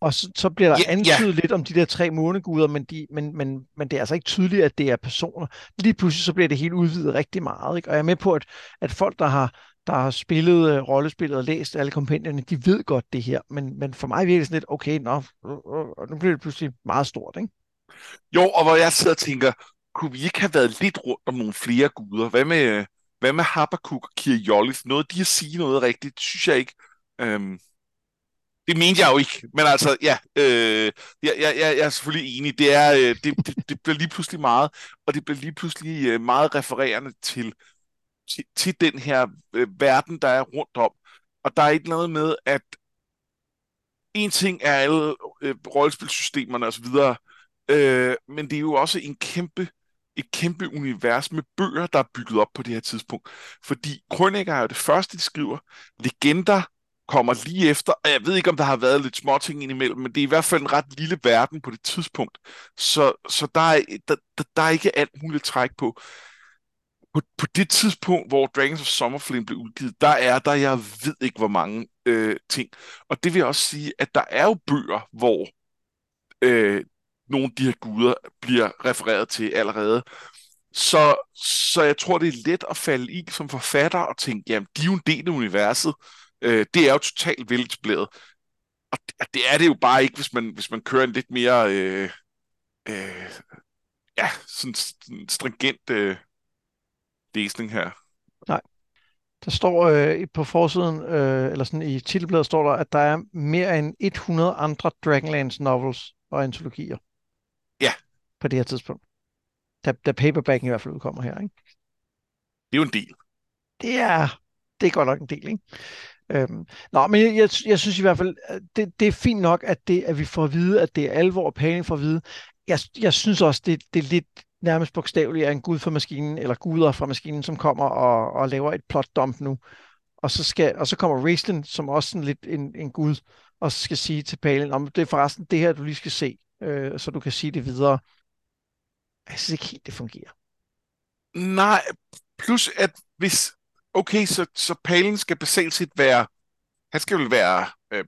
Og så, så bliver der Ja, antydet ja. lidt om de der tre måneguder, men, de, men, men, men det er altså ikke tydeligt, at det er personer. Lige pludselig så bliver det helt udvidet rigtig meget. Ikke? Og jeg er med på, at, at folk, der har, der har spillet øh, rollespillet og læst alle kompendierne, de ved godt det her. Men, men for mig virker det sådan lidt, okay, nå, øh, øh, nu bliver det pludselig meget stort. Ikke? Jo, og hvor jeg sidder og tænker, kunne vi ikke have været lidt rundt om nogle flere guder? Hvad med, hvad med Habakkuk og Kirjollis? Noget de at sige noget rigtigt, det synes jeg ikke. Øhm, det mente jeg jo ikke, men altså, ja, øh, jeg, jeg, jeg er selvfølgelig enig. Det, er, øh, det, det, det bliver lige pludselig meget, og det bliver lige pludselig øh, meget refererende til, til, til den her øh, verden, der er rundt om. Og der er ikke noget med, at en ting er alle øh, rollespilsystemerne osv., øh, men det er jo også en kæmpe, et kæmpe univers med bøger, der er bygget op på det her tidspunkt. Fordi krøniker er jo det første, de skriver. Legender kommer lige efter, og jeg ved ikke, om der har været lidt småting indimellem, men det er i hvert fald en ret lille verden på det tidspunkt. Så, så der, er, der, der, der er ikke alt muligt træk på. På, på det tidspunkt, hvor Dragons of Summerflame blev udgivet, der er der, jeg ved ikke, hvor mange øh, ting. Og det vil også sige, at der er jo bøger, hvor øh, nogle af de her guder bliver refereret til allerede. Så, så jeg tror, det er let at falde i som forfatter og tænke, jamen, de er jo en del af universet. Øh, det er jo totalt veletableret. Og det, og det er det jo bare ikke, hvis man, hvis man kører en lidt mere øh, øh, ja, sådan, sådan stringent øh, læsning her. Der står øh, på forsiden, øh, eller sådan i titelbladet står der, at der er mere end 100 andre Dragonlance novels og antologier. Ja. På det her tidspunkt. Da, da paperbacken i hvert fald udkommer her, ikke? Det er jo en del. Det er, det er godt nok en del, ikke? Øhm, nå, men jeg, jeg, jeg synes i hvert fald, at det, det er fint nok, at, det, at vi får at vide, at det er alvor og paning for at vide. Jeg, jeg synes også, det, det er lidt nærmest bogstaveligt af en gud fra maskinen, eller guder fra maskinen, som kommer og, og laver et plot dump nu. Og så, skal, og så kommer Raistlin, som også sådan lidt en, en gud, og skal sige til Palin, om det er forresten det her, du lige skal se, øh, så du kan sige det videre. Jeg synes ikke helt, det fungerer. Nej, plus at hvis... Okay, så, så Palin skal basalt set være... Han skal vel være øh,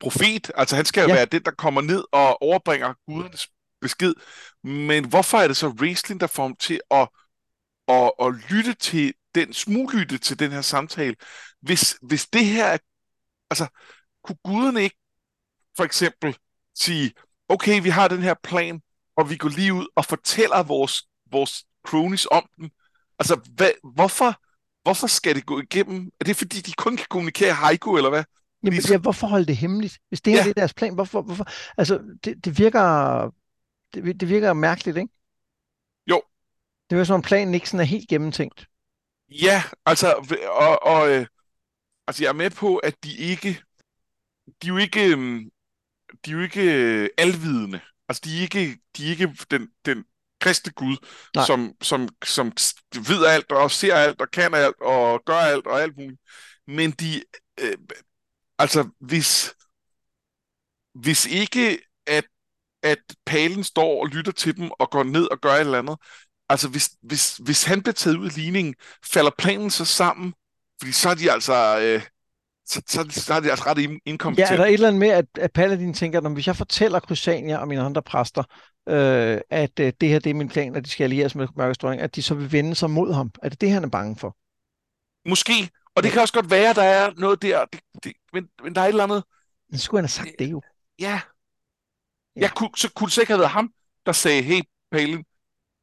profet, altså han skal jo Ja. være den, der kommer ned og overbringer gudernes besked. Men hvorfor er det så wrestling, der får ham til at, at, at lytte til den, smuglytte til den her samtale? Hvis, hvis det her er... Altså, kunne guderne ikke for eksempel sige, okay, vi har den her plan, og vi går lige ud og fortæller vores, vores cronies om den. Altså, hvad, hvorfor, hvorfor skal det gå igennem? Er det fordi, de kun kan kommunikere haiku, eller hvad? Jamen, så- ja, hvorfor holde det hemmeligt? Hvis det her Ja. det er deres plan, hvorfor, hvorfor? Altså, det, det virker det, det virker mærkeligt, ikke? Jo. Det er jo som om planen ikke sådan er helt gennemtænkt. Ja, altså, og, og øh, altså, jeg er med på, at de ikke, de er jo ikke, øhm, de er jo ikke øh, alvidende. Altså, de er ikke, de er ikke den, den kristne Gud, Nej. som, som, som ved alt, og ser alt, og kan alt, og gør alt, og alt muligt. Men de, øh, altså, hvis, hvis ikke, at, at palen står og lytter til dem, og går ned og gør et eller andet, altså, hvis, hvis, hvis han bliver taget ud af ligningen, falder planen så sammen, fordi så er de altså, øh, så, så, så er de altså ret in- Ja, er der et eller andet med, at, at Paladin tænker, at hvis jeg fortæller Crysania og mine andre præster, øh, at øh, det her det er min plan, at de skal allieres med Mørkets Dronning, at de så vil vende sig mod ham? Er det det, han er bange for? Måske. Og det kan også godt være, der er noget der, det, det, men, men der er et eller andet, Men skulle han have sagt det jo. ja. Ja. Jeg kunne, så kunne det sikkert have været ham, der sagde, hey, Palin,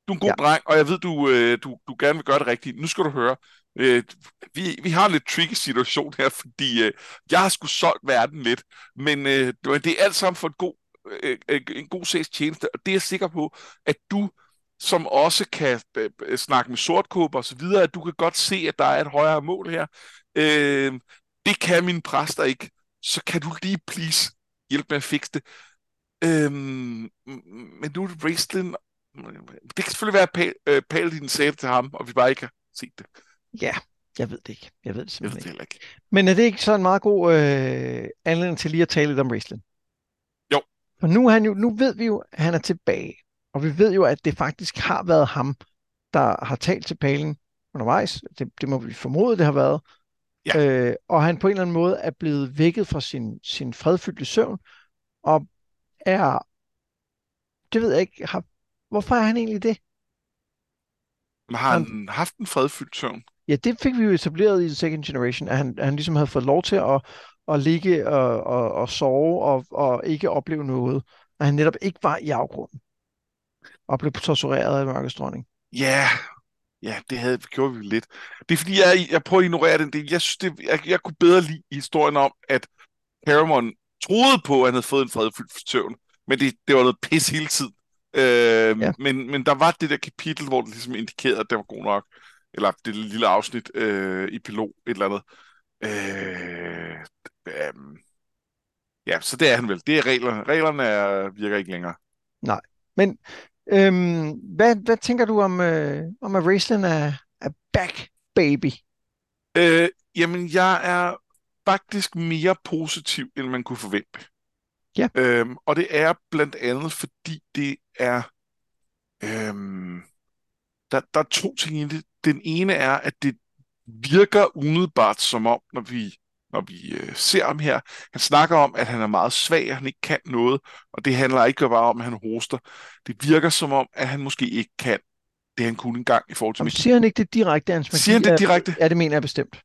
du er en god Ja. dreng, og jeg ved, du, øh, du, du gerne vil gøre det rigtigt. Nu skal du høre. Øh, vi, vi har en lidt tricky situation her, fordi øh, jeg har sgu solgt verden lidt, men øh, det er alt sammen for en god, øh, en god sags tjeneste, og det er jeg sikker på, at du, som også kan øh, snakke med sortkåber og så videre, at du kan godt se, at der er et højere mål her. Øh, det kan mine præster ikke. Så kan du lige please hjælpe med at fikse det. Øhm, men nu er det wrestling. Det kan selvfølgelig være, at Pal- øh, Paladin sagde det til ham, og vi bare ikke har set det. Ja, jeg ved det ikke. Jeg ved det Jeg ved simpelthen det ikke. ikke. Men er det ikke så en meget god øh, anledning til lige at tale lidt om wrestling? Jo. For nu, er han jo, nu ved vi jo, at han er tilbage. Og vi ved jo, at det faktisk har været ham, der har talt til Palen undervejs. Det, det må vi formode, det har været. Ja. Øh, og han på en eller anden måde er blevet vækket fra sin, sin fredfyldte søvn, og er, det ved jeg ikke, har, hvorfor er han egentlig det? Men har han haft en fredfyldt søvn? Ja, det fik vi jo etableret i The Second Generation, at han, han ligesom havde fået lov til at, at ligge og, og, og sove og, og ikke opleve noget. At han netop ikke var i afgrunden og blev tortureret af mørkets dronning. Ja, ja, det havde gjort vi lidt. Det er fordi, jeg, jeg prøver at ignorere den del. Jeg synes, det, jeg, jeg kunne bedre lide historien om, at Paramon troede på, at han havde fået en fredfyldt søvn, men det, det var noget pis hele tiden. Øh, ja. men, men der var det der kapitel, hvor det ligesom indikerede, at det var god nok. Eller det lille afsnit øh, i pilot, et eller andet. Øh, øh, ja, så det er han vel. Det er reglerne. Reglerne er, virker ikke længere. Nej, men øhm, hvad, hvad tænker du om, øh, om at Raceland er, er back, baby? Øh, jamen, jeg er faktisk mere positiv, end man kunne forvente. Ja. Øhm, og det er blandt andet, fordi det er... Øhm, der, der er to ting i det. Den ene er, at det virker umiddelbart som om, når vi, når vi øh, ser ham her, han snakker om, at han er meget svag, og han ikke kan noget, og det handler ikke bare om, at han hoster. Det virker som om, at han måske ikke kan det, han kunne engang i forhold til... Jamen, siger han ikke det direkte, hans Siger han det direkte? Ja, det mener jeg bestemt.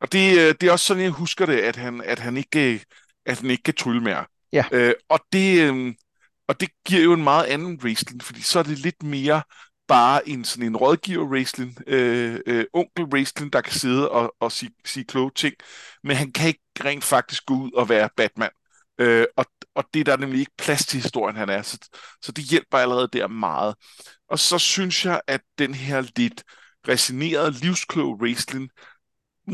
Og det, øh, det er også sådan, jeg husker det, at han, at han, ikke, at han ikke kan trylle mere. Ja. Øh, og, det, øh, og det giver jo en meget anden wrestling, fordi så er det lidt mere bare en sådan en rådgiver wrestling, øh, øh, onkel wrestling, der kan sidde og, og sige, sige kloge ting, men han kan ikke rent faktisk gå ud og være Batman. Øh, og, og det er der nemlig ikke plads til historien, han er. Så, så det hjælper allerede der meget. Og så synes jeg, at den her lidt resinerede, livskloge wrestling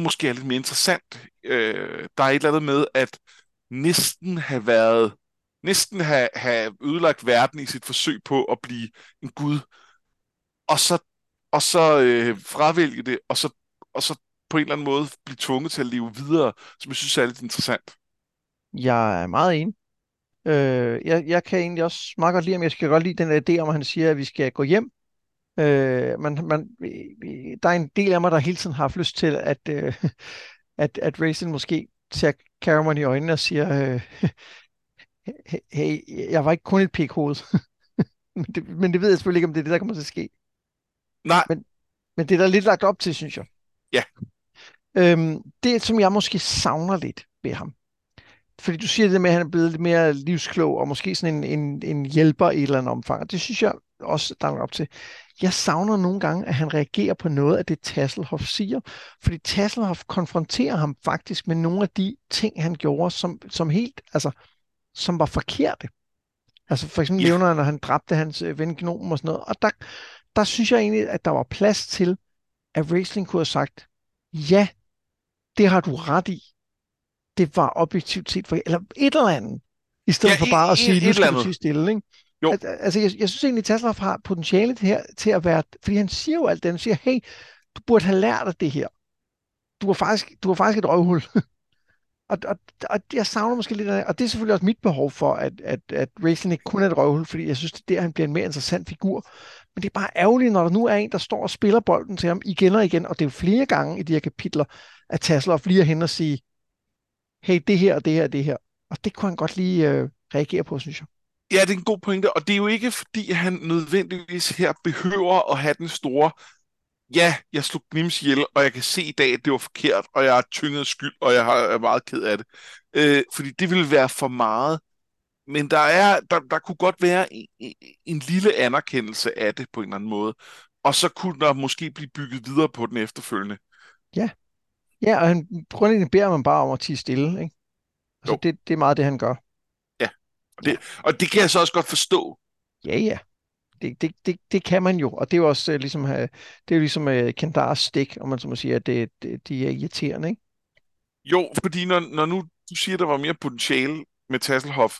måske er lidt mere interessant. Øh, der er et eller andet med, at næsten have været næsten have, have ødelagt verden i sit forsøg på at blive en gud, og så, og så øh, fravælge det, og så, og så på en eller anden måde blive tvunget til at leve videre, som jeg synes er lidt interessant. Jeg er meget enig. Øh, jeg, jeg kan egentlig også meget godt lide, jeg skal godt lide den idé om, at han siger, at vi skal gå hjem. Øh, man, man, der er en del af mig, der hele tiden har haft lyst til, at, øh, at, at Racing måske ser Cameron i øjnene og siger, øh, hey, jeg var ikke kun et pik-hoved. men, det, men det ved jeg selvfølgelig ikke, om det er det, der kommer til at ske. Nej. Men, men det er der lidt lagt op til, synes jeg. Ja. Øhm, det, som jeg måske savner lidt ved ham, fordi du siger det med, at han er blevet lidt mere livsklog, og måske sådan en, en, en hjælper i et eller andet omfang, og det synes jeg også, der er op til. Jeg savner nogle gange, at han reagerer på noget af det, Tasselhoff siger, fordi Tasselhoff konfronterer ham faktisk med nogle af de ting, han gjorde, som, som helt, altså, som var forkerte. Altså for eksempel ja. nævner han, når han dræbte hans øh, ven Gnomen og sådan noget. Og der, der synes jeg egentlig, at der var plads til, at Wrestling kunne have sagt, ja, det har du ret i. Det var objektivt set for, eller et eller andet. I stedet ja, for bare at sige, nu skal du stille, ikke? Jo. At, altså, jeg, jeg synes egentlig, at Tesla har potentiale til, her, til at være, fordi han siger jo alt det, han siger, hey, du burde have lært af det her. Du var faktisk, du var faktisk et røvhul. og, og, og jeg savner måske lidt af og det er selvfølgelig også mit behov for, at, at, at Racing ikke kun er et røvhul, fordi jeg synes, det er der, han bliver en mere interessant figur. Men det er bare ærgerligt, når der nu er en, der står og spiller bolden til ham igen og igen, og det er jo flere gange i de her kapitler, at Tasselhoff lige hen og sige, hey, det her og det her og det her. Og det kunne han godt lige øh, reagere på, synes jeg. Ja, det er en god pointe, og det er jo ikke, fordi han nødvendigvis her behøver at have den store ja, jeg slog Gnims ihjel, og jeg kan se i dag, at det var forkert, og jeg er tynget skyld, og jeg er meget ked af det. Øh, fordi det ville være for meget. Men der, er, der, der kunne godt være en, en lille anerkendelse af det på en eller anden måde. Og så kunne der måske blive bygget videre på den efterfølgende. Ja, ja og han, grundlæggende beder man bare om at tige stille. Ikke? Altså, det, det er meget det, han gør. Og det, og det kan jeg så også godt forstå. Ja, ja. Det, det, det, det kan man jo, og det er jo også uh, ligesom, uh, det er jo ligesom uh, Kendars stik, om man så må sige, at det, det, de er irriterende, ikke? Jo, fordi når, når nu du siger, der var mere potentiale med Tasselhoff,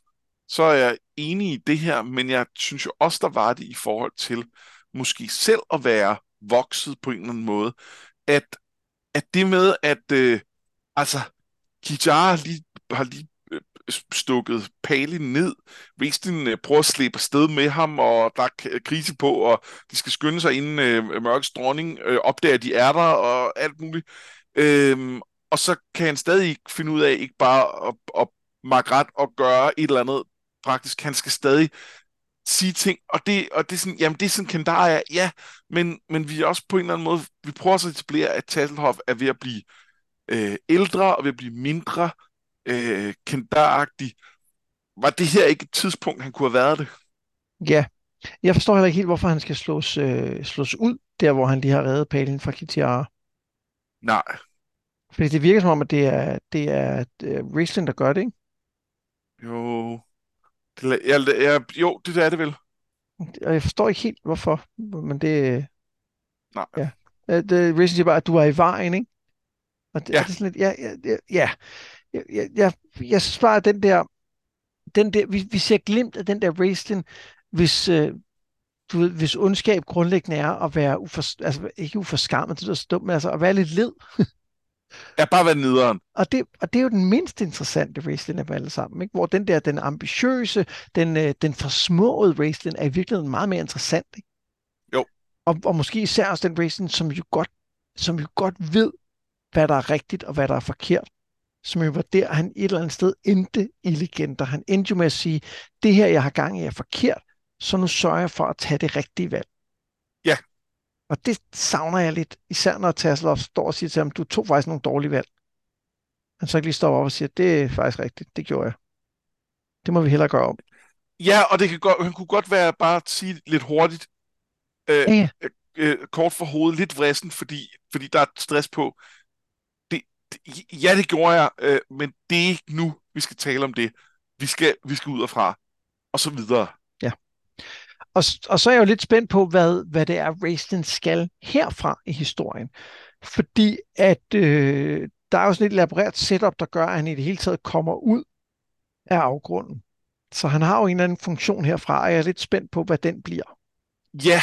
så er jeg enig i det her, men jeg synes jo også, der var det i forhold til måske selv at være vokset på en eller anden måde. At, at det med, at øh, altså, Kijar lige, har lige stukket Palin ned. Westin øh, prøver at slippe afsted med ham, og der er krise på, og de skal skynde sig inden øh, Mørkets dronning øh, opdager, at de er der, og alt muligt. Øhm, og så kan han stadig ikke finde ud af, ikke bare at, at Margret og gøre et eller andet praktisk. Han skal stadig sige ting, og det, og det er sådan, jamen det er sådan Kendar er, ja, men, men vi er også på en eller anden måde, vi prøver så at etablere, at Tasselhoff er ved at blive øh, ældre og ved at blive mindre øh, Kendar-agtig. Var det her ikke et tidspunkt, han kunne have været det? Ja, jeg forstår heller ikke helt, hvorfor han skal slås, øh, slås ud, der hvor han lige har reddet Palin fra Kitiara. Nej. Fordi det virker som om, at det er, det er uh, Riesling, der gør det, ikke? Jo. Det, jeg, jeg, jo, det er det vel. Og jeg forstår ikke helt, hvorfor, men det... Nej. Ja. Det, Riesling siger bare, at du er i vejen, ikke? Og det, Ja. er det sådan lidt, ja, ja, ja. Jeg, jeg, jeg, at den der, den der vi, vi ser glimt af den der Raistlin, hvis, øh, du ved, hvis ondskab grundlæggende er at være, ufors, altså ikke uforskammet, det er så dumt, men altså at være lidt led. Jeg bare været nederen. Og det, og det er jo den mindst interessante Raistlin af alle sammen, ikke? hvor den der, den ambitiøse, den, øh, den forsmåede Raistlin er i virkeligheden meget mere interessant. Ikke? Jo. Og, og måske især også den Raistlin, som jo godt, som jo godt ved, hvad der er rigtigt og hvad der er forkert. Som jo var der, han et eller andet sted endte i legender. Han endte jo med at sige, det her, jeg har gang i, er forkert, så nu sørger jeg for at tage det rigtige valg. Ja. Og det savner jeg lidt, især når Tasselhoff står og siger til ham, du tog faktisk nogle dårlige valg. Han så ikke lige står op og siger, det er faktisk rigtigt, det gjorde jeg. Det må vi hellere gøre om. Ja, og det kan godt, han kunne godt være bare at sige lidt hurtigt, øh, Ja, ja. øh, kort for hovedet, lidt vrissen, fordi, fordi der er stress på. Ja, det gjorde jeg, øh, men det er ikke nu, vi skal tale om det. Vi skal, vi skal ud og fra, og så videre. Og, og så er jeg jo lidt spændt på, hvad, hvad det er, Raistlin skal herfra i historien. Fordi at øh, der er jo sådan et elaboreret setup, der gør, at han i det hele taget kommer ud af afgrunden. Så han har jo en eller anden funktion herfra, og jeg er lidt spændt på, hvad den bliver. Ja,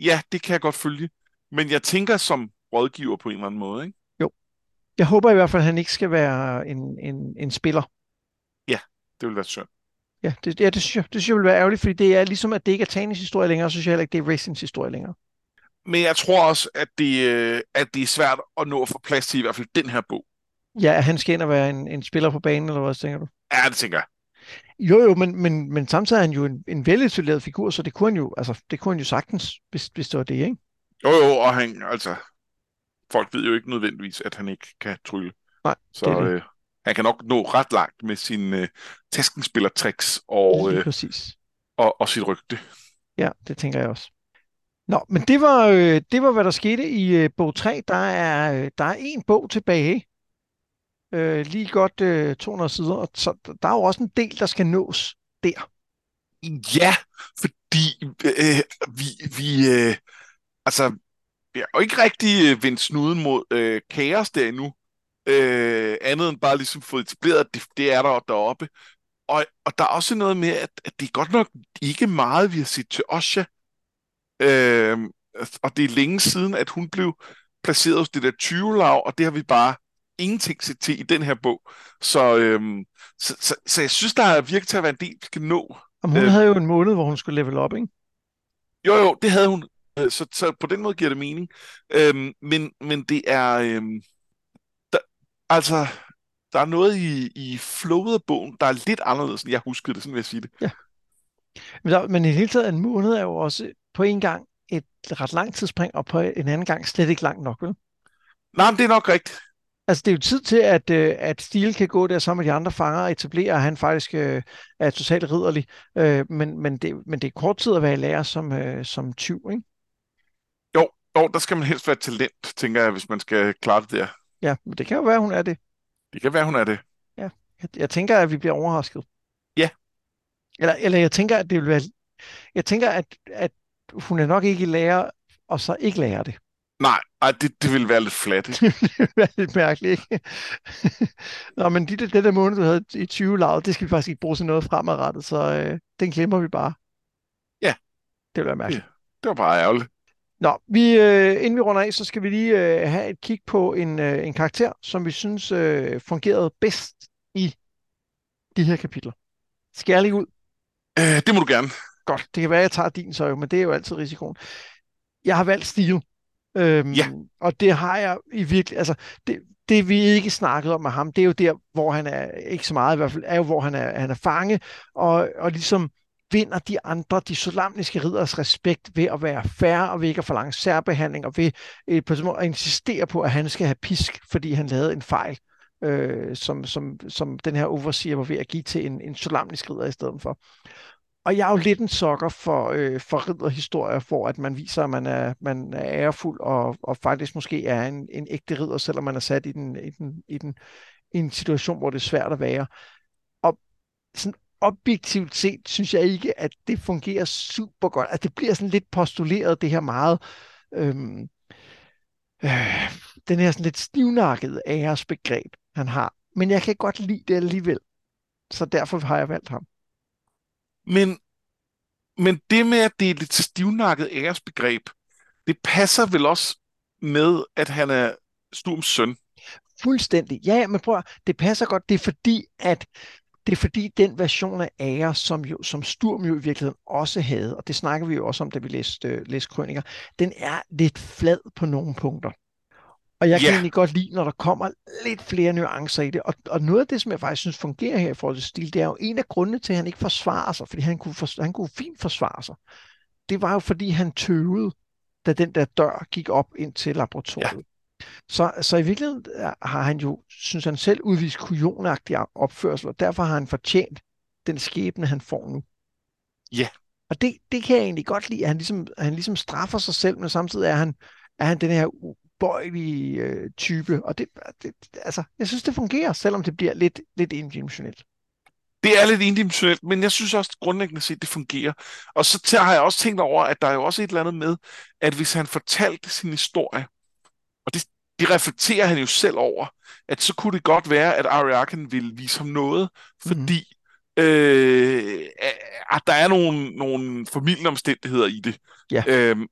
ja, det kan jeg godt følge. Men jeg tænker som rådgiver på en eller anden måde, ikke? Jeg håber i hvert fald, at han ikke skal være en, en, en spiller. Det vil være synd. Ja, det, ja, det, synes jeg, det synes jeg vil være ærgerligt, fordi det er ligesom, at det ikke er Tanis historie længere, så synes jeg heller ikke, det er Racings historie længere. Men jeg tror også, at det, øh, at det er svært at nå at få plads til i hvert fald den her bog. Ja, at han skal ind og være en, en spiller på banen, eller hvad tænker du? Ja, det tænker jeg. Jo, jo, men, men, men samtidig er han jo en, en velisoleret figur, så det kunne han jo, altså, det kunne han jo sagtens, hvis, hvis det var det, ikke? Jo, jo, og han, altså, folk ved jo ikke nødvendigvis, at han ikke kan trylle. Nej, Så det det. øh, han kan nok nå ret langt med sine øh, taskenspillertricks og, øh, præcis. og, og sit rygte. Ja, det tænker jeg også. Nå, men det var, øh, det var hvad der skete i øh, bog 3. Der er, øh, der er en bog tilbage. Øh, lige godt øh, 200 sider, og så der er jo også en del, der skal nås der. Ja, fordi øh, vi, vi øh, altså, har jo ikke rigtig øh, vendt snuden mod øh, kaos der endnu. Øh, andet end bare ligesom fået etableret, at det, det er der deroppe. Og, og der er også noget med, at, at det er godt nok ikke meget, vi har set til Osha. Øh, og det er længe siden, at hun blev placeret hos det der 20 og det har vi bare ingenting set til i den her bog. Så, øhm, så, så, så jeg synes, der er virkelig til at være en del, vi skal nå. Og hun Øh. havde jo en måned, hvor hun skulle level op, ikke? Jo, jo, det havde hun. Øh, Så, så på den måde giver det mening. Øhm, men, men det er... Øhm, der, altså, der er noget i, i flowet af bogen, der er lidt anderledes, end jeg huskede det, sådan vil jeg sige det. Men, der, men i det hele taget, en måned er jo også på en gang et ret langt tidsspring, og på en anden gang slet ikke langt nok, vel? Nej, men det er nok rigtigt. Altså, det er jo tid til, at, øh, at Steel kan gå der sammen med de andre fanger og etablere, at han faktisk øh, er totalt ridderlig. Øh, men, men, det, men det er kort tid at være lærer som, øh, som tyv, ikke? Jo, der skal man helst være talent, tænker jeg, hvis man skal klare det der. Ja, men det kan jo være, hun er det. Det kan være, hun er det. Jeg, jeg tænker, at vi bliver overrasket. Ja. Eller, eller jeg tænker, at det vil være... Jeg tænker, at, at hun er nok ikke lærer, og så ikke lærer det. Nej, ej, det, det vil være lidt flat. ikke? det vil være lidt mærkeligt, ikke? Nå, men de, det der måned, du havde i 20 lavet, det skal vi faktisk ikke bruge til noget fremadrettet, så øh, den glemmer vi bare. Ja. Det vil være mærkeligt. Det var bare ærgerligt. Nå, vi, øh, inden vi runder af, så skal vi lige øh, have et kig på en, øh, en karakter, som vi synes øh, fungerede bedst i de her kapitler. Skal jeg lige ud? Øh, det må du gerne. Godt, det kan være, at jeg tager din så, men det er jo altid risikoen. Jeg har valgt stil. Øhm, Ja. Og det har jeg i virkelig, altså det, det vi ikke snakket om med ham, det er jo der, hvor han er, ikke så meget i hvert fald, er jo, hvor han er, han er fange, og, og ligesom vinder de andre, de solamniske ridders respekt ved at være færre, og ved ikke at forlange særbehandling, og ved øh, på måde at insistere på, at han skal have pisk, fordi han lavede en fejl, øh, som, som, som den her overseer var ved at give til en, en solamnisk ridder i stedet for. Og jeg er jo lidt en sokker for, øh, for ridderhistorier, hvor at man viser, at man er, man er ærefuld og, og faktisk måske er en, en ægte ridder, selvom man er sat i, den, i, den, i, den, i en situation, hvor det er svært at være. Og sådan objektivt set, synes jeg ikke, at det fungerer super godt. At det bliver sådan lidt postuleret, det her meget... Øhm, øh, den her sådan lidt stivnakkede æresbegreb, han har. Men jeg kan godt lide det alligevel. Så derfor har jeg valgt ham. Men, men det med, at det er lidt stivnakket æresbegreb, det passer vel også med, at han er Sturms søn. Fuldstændig. Ja, men prøv det passer godt. Det er fordi, at det er fordi den version af ære, som, jo, som Sturm jo i virkeligheden også havde, og det snakker vi jo også om, da vi læste, øh, læste krøniker, den er lidt flad på nogle punkter. Og jeg kan Ja. egentlig godt lide, når der kommer lidt flere nuancer i det. Og, og noget af det, som jeg faktisk synes fungerer her i forhold til stil, det er jo en af grundene til, at han ikke forsvarer sig, fordi han kunne, for, han kunne fint forsvare sig. Det var jo, fordi han tøvede, da den der dør gik op ind til laboratoriet. Så, så i virkeligheden er- har han jo, synes han selv, udvist kujonagtig opførsel, og derfor har han fortjent den skæbne, han får nu. Ja. Og det, det kan jeg egentlig godt lide, at han ligesom, at han ligesom straffer sig selv, men samtidig er han, er han den her ubøjelige øh, type. Og det, det, altså, jeg synes, det fungerer, selvom det bliver lidt, lidt indimensionelt. Det er lidt indimensionelt, men jeg synes også grundlæggende set, det fungerer. Og så tæ- har jeg også tænkt over, at der er jo også et eller andet med, at hvis han fortalte sin historie, og det, det reflekterer han jo selv over, at så kunne det godt være, at Ariaken ville vise ham noget, fordi øh, at der er nogle, nogle familieomstændigheder i det. Ja. Øhm,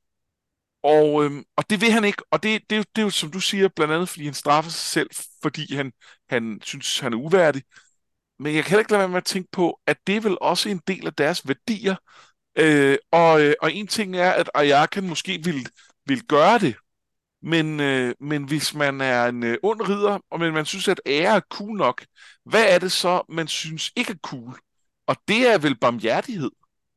og, øhm, og det vil han ikke, og det, det, er jo- det er jo, som du siger, blandt andet, fordi han straffer sig selv, fordi han, han synes, han er uværdig. Men jeg kan heller ikke lade være med at tænke på, at det er vel også en del af deres værdier. Øh, og, øh, og en ting er, at Ayakan måske vil, vil gøre det, men, øh, men hvis man er en øh, ond ridder, og men man synes, at ære er cool nok, hvad er det så, man synes ikke er cool? Og det er vel barmhjertighed,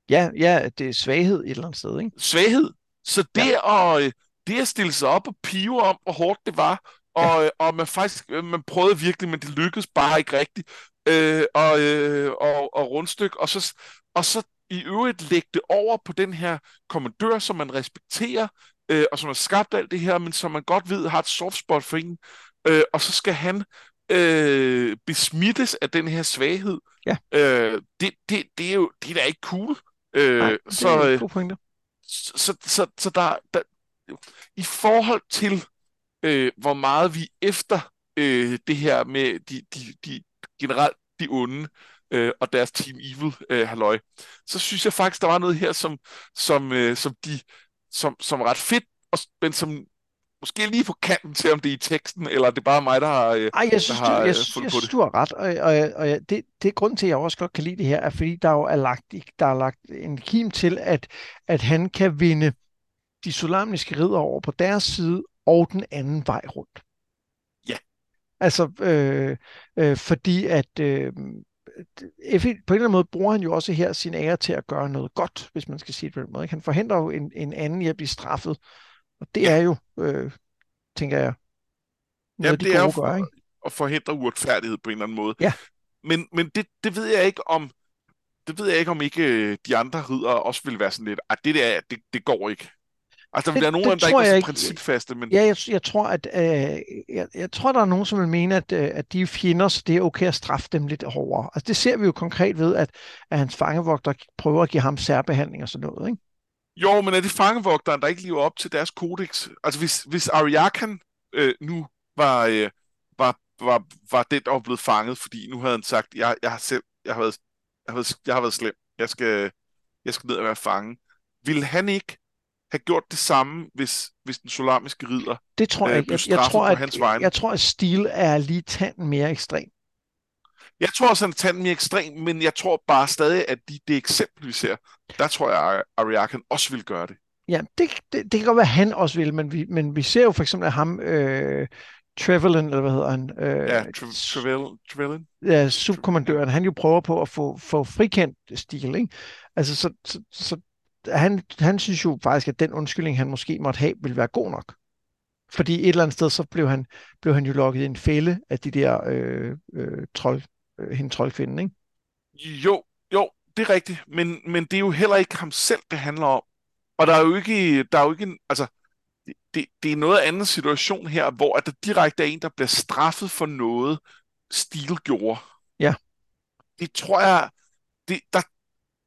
Ja, ja, det er svaghed et eller andet sted, ikke? svaghed. Så det, ja. at, øh, det at stille sig op og pive om, hvor hårdt det var, og, ja. og man faktisk øh, man prøvede virkelig, men det lykkedes bare ikke rigtigt, øh, og, øh, og, og rundstykke, og så, og så i øvrigt lægge det over på den her kommandør, som man respekterer, øh, og som har skabt alt det her, men som man godt ved har et soft spot for en, øh, og så skal han øh, besmittes af den her svaghed. Ja. Øh, det, det, det er jo det er da ikke cool. Øh, Nej, det så, er øh, en god pointe. så, så, så, så der, der, i forhold til, øh, hvor meget vi efter øh, det her med de, de, de generelt de onde øh, og deres Team Evil øh, halløj, så synes jeg faktisk, der var noget her, som, som, øh, som, de, som, som er ret fedt, og, men som måske lige på kanten til, om det er i teksten, eller det er bare mig, der har... Øh, Ej, jeg synes, har, du, øh, jeg, synes, jeg på synes, du har ret, og, og, og jeg- det, det er grunden til, at jeg også godt kan lide det her, er fordi der jo er lagt, der er lagt en kim til, at, at han kan vinde de solamniske ridder over på deres side, og den anden vej rundt. Ja. Altså, øh, øh, fordi at øh, på en eller anden måde bruger han jo også her sin ære til at gøre noget godt, hvis man skal sige det på den måde. Han forhindrer jo en, en anden i at blive straffet, og det er jo, øh, tænker jeg, noget Jamen, de det er jo for- gør, ikke? at forhindre uretfærdighed på en eller anden måde. Ja. Men, men det, det ved jeg ikke om, det ved jeg ikke om ikke øh, de andre ridere også vil være sådan lidt, at det der, det, det går ikke. Altså, der Det- vil være nogle det der ikke er så principfaste, men Ja, jeg, jeg tror, at øh, jeg, jeg tror, der er nogen, som vil mene, at, øh, at de er fjender, så det er okay at straffe dem lidt hårdere. Altså, det ser vi jo konkret ved, at, at hans fangevogter prøver at give ham særbehandling og sådan noget, ikke? jo, men er det fangevogteren, der ikke lever op til deres kodex? Altså, hvis, hvis Ariakan øh, nu var, øh, var, var, var den, der var blevet fanget, fordi nu havde han sagt, jeg, jeg har selv, jeg har været, jeg har været, jeg har været slem, jeg skal, jeg skal ned og være fange. Ville han ikke have gjort det samme, hvis, hvis den solamiske ridder Det tror Øh, jeg ikke. blev Jeg, jeg, tror, på at, hans vegne. jeg tror, at stil er lige tanden mere ekstrem. Jeg tror også, han tager den mere ekstrem, men jeg tror bare stadig, at de, det eksempel, vi ser, der tror jeg, at Ariakan også vil gøre det. Ja, det, det, det kan godt være, at han også vil, men vi, men vi ser jo for eksempel, at ham, øh, Trevelyan, eller hvad hedder han? Øh, ja, Trevelyan. Ja, subkommandøren, han jo prøver på at få, få frikendt stil, ikke? Altså, så, så, så han, han synes jo faktisk, at den undskyldning, han måske måtte have, vil være god nok. Fordi et eller andet sted, så blev han, blev han jo lukket i en fælde af de der øh, øh, trold, øh, hende troldkvinden, ikke? Jo, jo, det er rigtigt, men, men det er jo heller ikke ham selv, det handler om. Og der er jo ikke, der er jo ikke en, altså, det, det er noget anden situation her, hvor at der direkte er en, der bliver straffet for noget, Stil gjorde. Ja. Det tror jeg, det, der,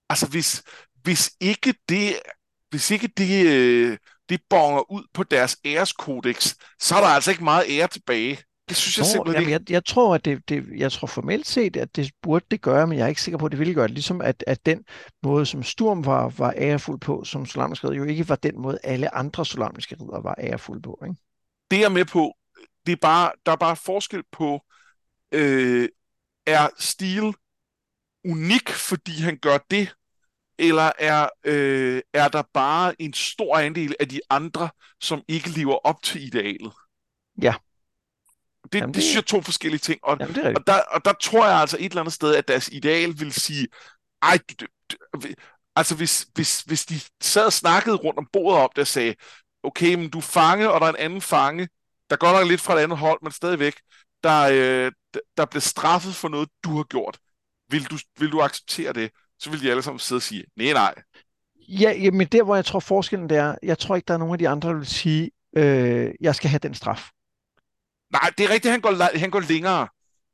altså hvis, hvis ikke det, hvis ikke det, øh, det bonger ud på deres æreskodex, så er der altså ikke meget ære tilbage. Det synes jeg Nå, simpelthen jamen, ikke. Jeg, jeg tror, at det, det, jeg tror formelt set, at det burde det gøre, men jeg er ikke sikker på, at det ville gøre det. Ligesom at, at den måde, som Sturm var, var ærefuld på, som solamiske jo ikke var den måde, alle andre solamiske ridder var ærefulde på. Ikke? Det er jeg med på. Det er bare, der er bare forskel på, øh, er stil unik, fordi han gør det, eller er, øh, er der bare en stor andel af de andre, som ikke lever op til idealet? Ja. Det, Jamen, det, det synes jeg er to forskellige ting. Og, Jamen, det er og, der, og der tror jeg altså et eller andet sted, at deres ideal vil sige, ej, du, du, altså hvis, hvis, hvis de sad og snakkede rundt om bordet op, der sagde, okay, men du er fange, og der er en anden fange, der går nok lidt fra et andet hold, men stadigvæk, der, øh, der bliver straffet for noget, du har gjort. Vil du, vil du acceptere det? Så vil de alle sammen sidde og sige, nej, nej. Ja, men der, hvor jeg tror forskellen der er, jeg tror ikke, der er nogen af de andre, der vil sige, øh, jeg skal have den straf. Nej, det er rigtigt, han går, han går længere.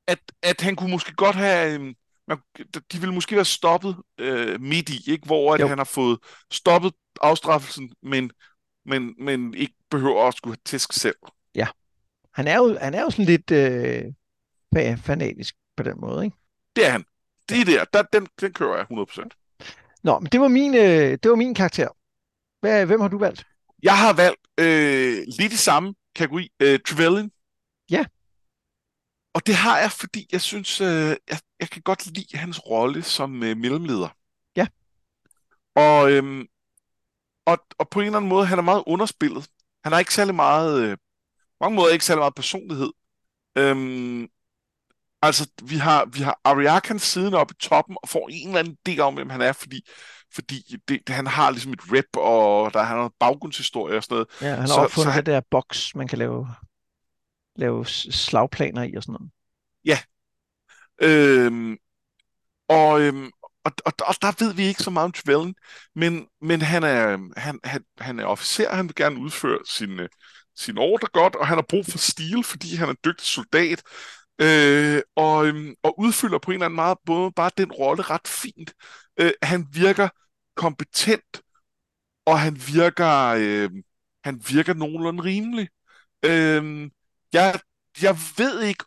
At, at han kunne måske godt have... Øh, man, de ville måske være stoppet øh, midt i, ikke? hvor at han har fået stoppet afstraffelsen, men, men, men ikke behøver at skulle tæsk selv. Ja. Han er jo, han er jo sådan lidt øh, fanatisk på den måde, ikke? Det er han. Det er der. der den, den kører jeg 100%. Nå, men det var min, øh, det var min karakter. Hvad, hvem har du valgt? Jeg har valgt øh, lidt i samme kategori. Øh, Trevelyan. Ja. Og det har jeg, fordi jeg synes, øh, jeg, jeg kan godt lide hans rolle som øh, mellemleder. Ja. Og, øh, og, og på en eller anden måde, han er meget underspillet. Han har ikke særlig meget, øh, mange måder ikke særlig meget personlighed. Øhm, altså, vi har, vi har Ariakan siden oppe i toppen og får en eller anden idé om, hvem han er, fordi, fordi det, det, han har ligesom et rep, og der han har noget baggrundshistorie og sådan noget. Ja, han har så, opfundet så han, det der boks, man kan lave lave slagplaner i og sådan noget. Ja. Øhm, og, øhm, og, og, og der ved vi ikke så meget om Trevelyan, men, men han, er, han, han, han er officer, han vil gerne udføre sin, sin ordre godt, og han har brug for stil, fordi han er en dygtig soldat, øh, og, øhm, og udfylder på en eller anden måde både bare den rolle ret fint. Øh, han virker kompetent, og han virker, øh, han virker nogenlunde rimelig. Øh, jeg, jeg ved ikke,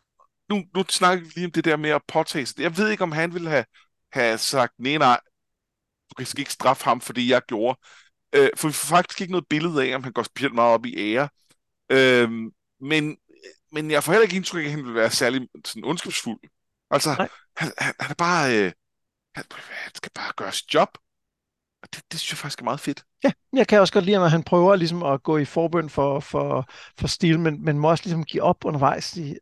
nu, nu snakker vi lige om det der med at påtage sig. Jeg ved ikke, om han ville have, have sagt, nej, nej, du kan ikke straffe ham, for det, jeg gjorde. Øh, for vi får faktisk ikke noget billede af, om han går specielt meget op i ære. Øh, men, men jeg får heller ikke indtryk af, at han vil være særlig sådan ondskabsfuld. Altså, han, han, han er bare... Øh, han, han skal bare gøre sit job. Og det, det synes jeg faktisk er meget fedt. Ja, jeg kan også godt lide, når han prøver ligesom at gå i forbøn for, for, for stil, men, men må også ligesom give op undervejs. I,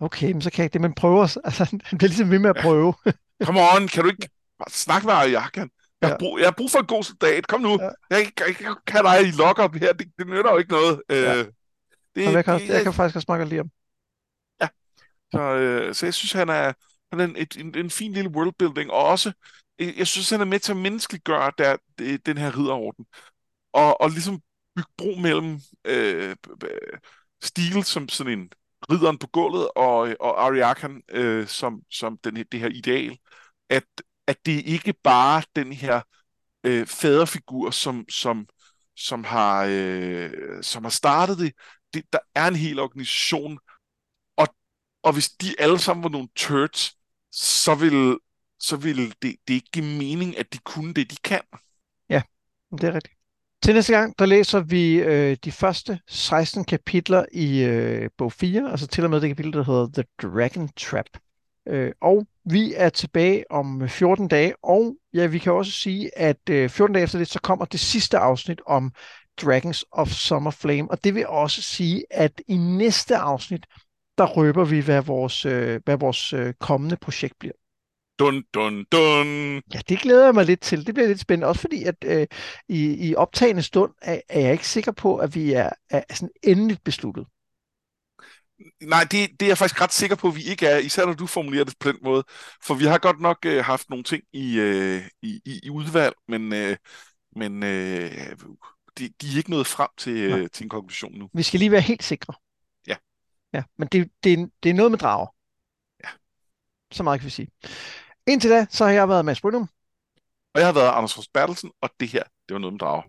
okay, men så kan jeg ikke det, men prøver. Altså, han bliver ligesom ved med at prøve. Ja. Come on, kan du ikke snakke med Ariakan? Jeg, har brug, jeg har brug for en god soldat. Kom nu. Ja. Jeg, jeg, jeg kan dig i lock-up her. Det, det nytter jo ikke noget. Ja. Øh, det, jeg, kan, det, jeg kan faktisk også meget lide ham. Ja. Så, øh, så jeg synes, han er, han er en, en, en, en fin lille worldbuilding, og også jeg synes, han er med til at menneskeliggøre der, den her ridderorden. Og, og ligesom bygge bro mellem øh, stil som sådan en ridderen på gulvet og, og Ariakan øh, som, som den, det her ideal. At, at det ikke bare den her øh, faderfigur, som, som, som, har, øh, som har startet det det. Der er en hel organisation, og, og hvis de alle sammen var nogle turds, så vil så ville det, det ikke give mening, at de kunne det, de kan. Ja, det er rigtigt. Til næste gang, der læser vi øh, de første 16 kapitler i øh, bog 4, altså til og med det kapitel, der hedder The Dragon Trap. Øh, og Vi er tilbage om øh, 14 dage, og ja, vi kan også sige, at øh, 14 dage efter det, så kommer det sidste afsnit om Dragons of Summer Flame, og det vil også sige, at i næste afsnit, der røber vi, hvad vores, hvad vores kommende projekt bliver. Dun, dun, dun. Ja, det glæder jeg mig lidt til. Det bliver lidt spændende, også fordi, at øh, i, i optagende stund er, er jeg ikke sikker på, at vi er, er sådan endeligt besluttet. Nej, det, det er jeg faktisk ret sikker på, at vi ikke er, især når du formulerer det på den måde. For vi har godt nok øh, haft nogle ting i, øh, i, i, i udvalg, men, øh, men øh, de, de er ikke nået frem til, øh, til en konklusion nu. Vi skal lige være helt sikre. Ja. Ja, men det, det, det er noget med drager. Ja. Så meget kan vi sige. Indtil da, så har jeg været Mads Brynum. Og jeg har været Anders Fors Bertelsen, og det her, det var noget med drager.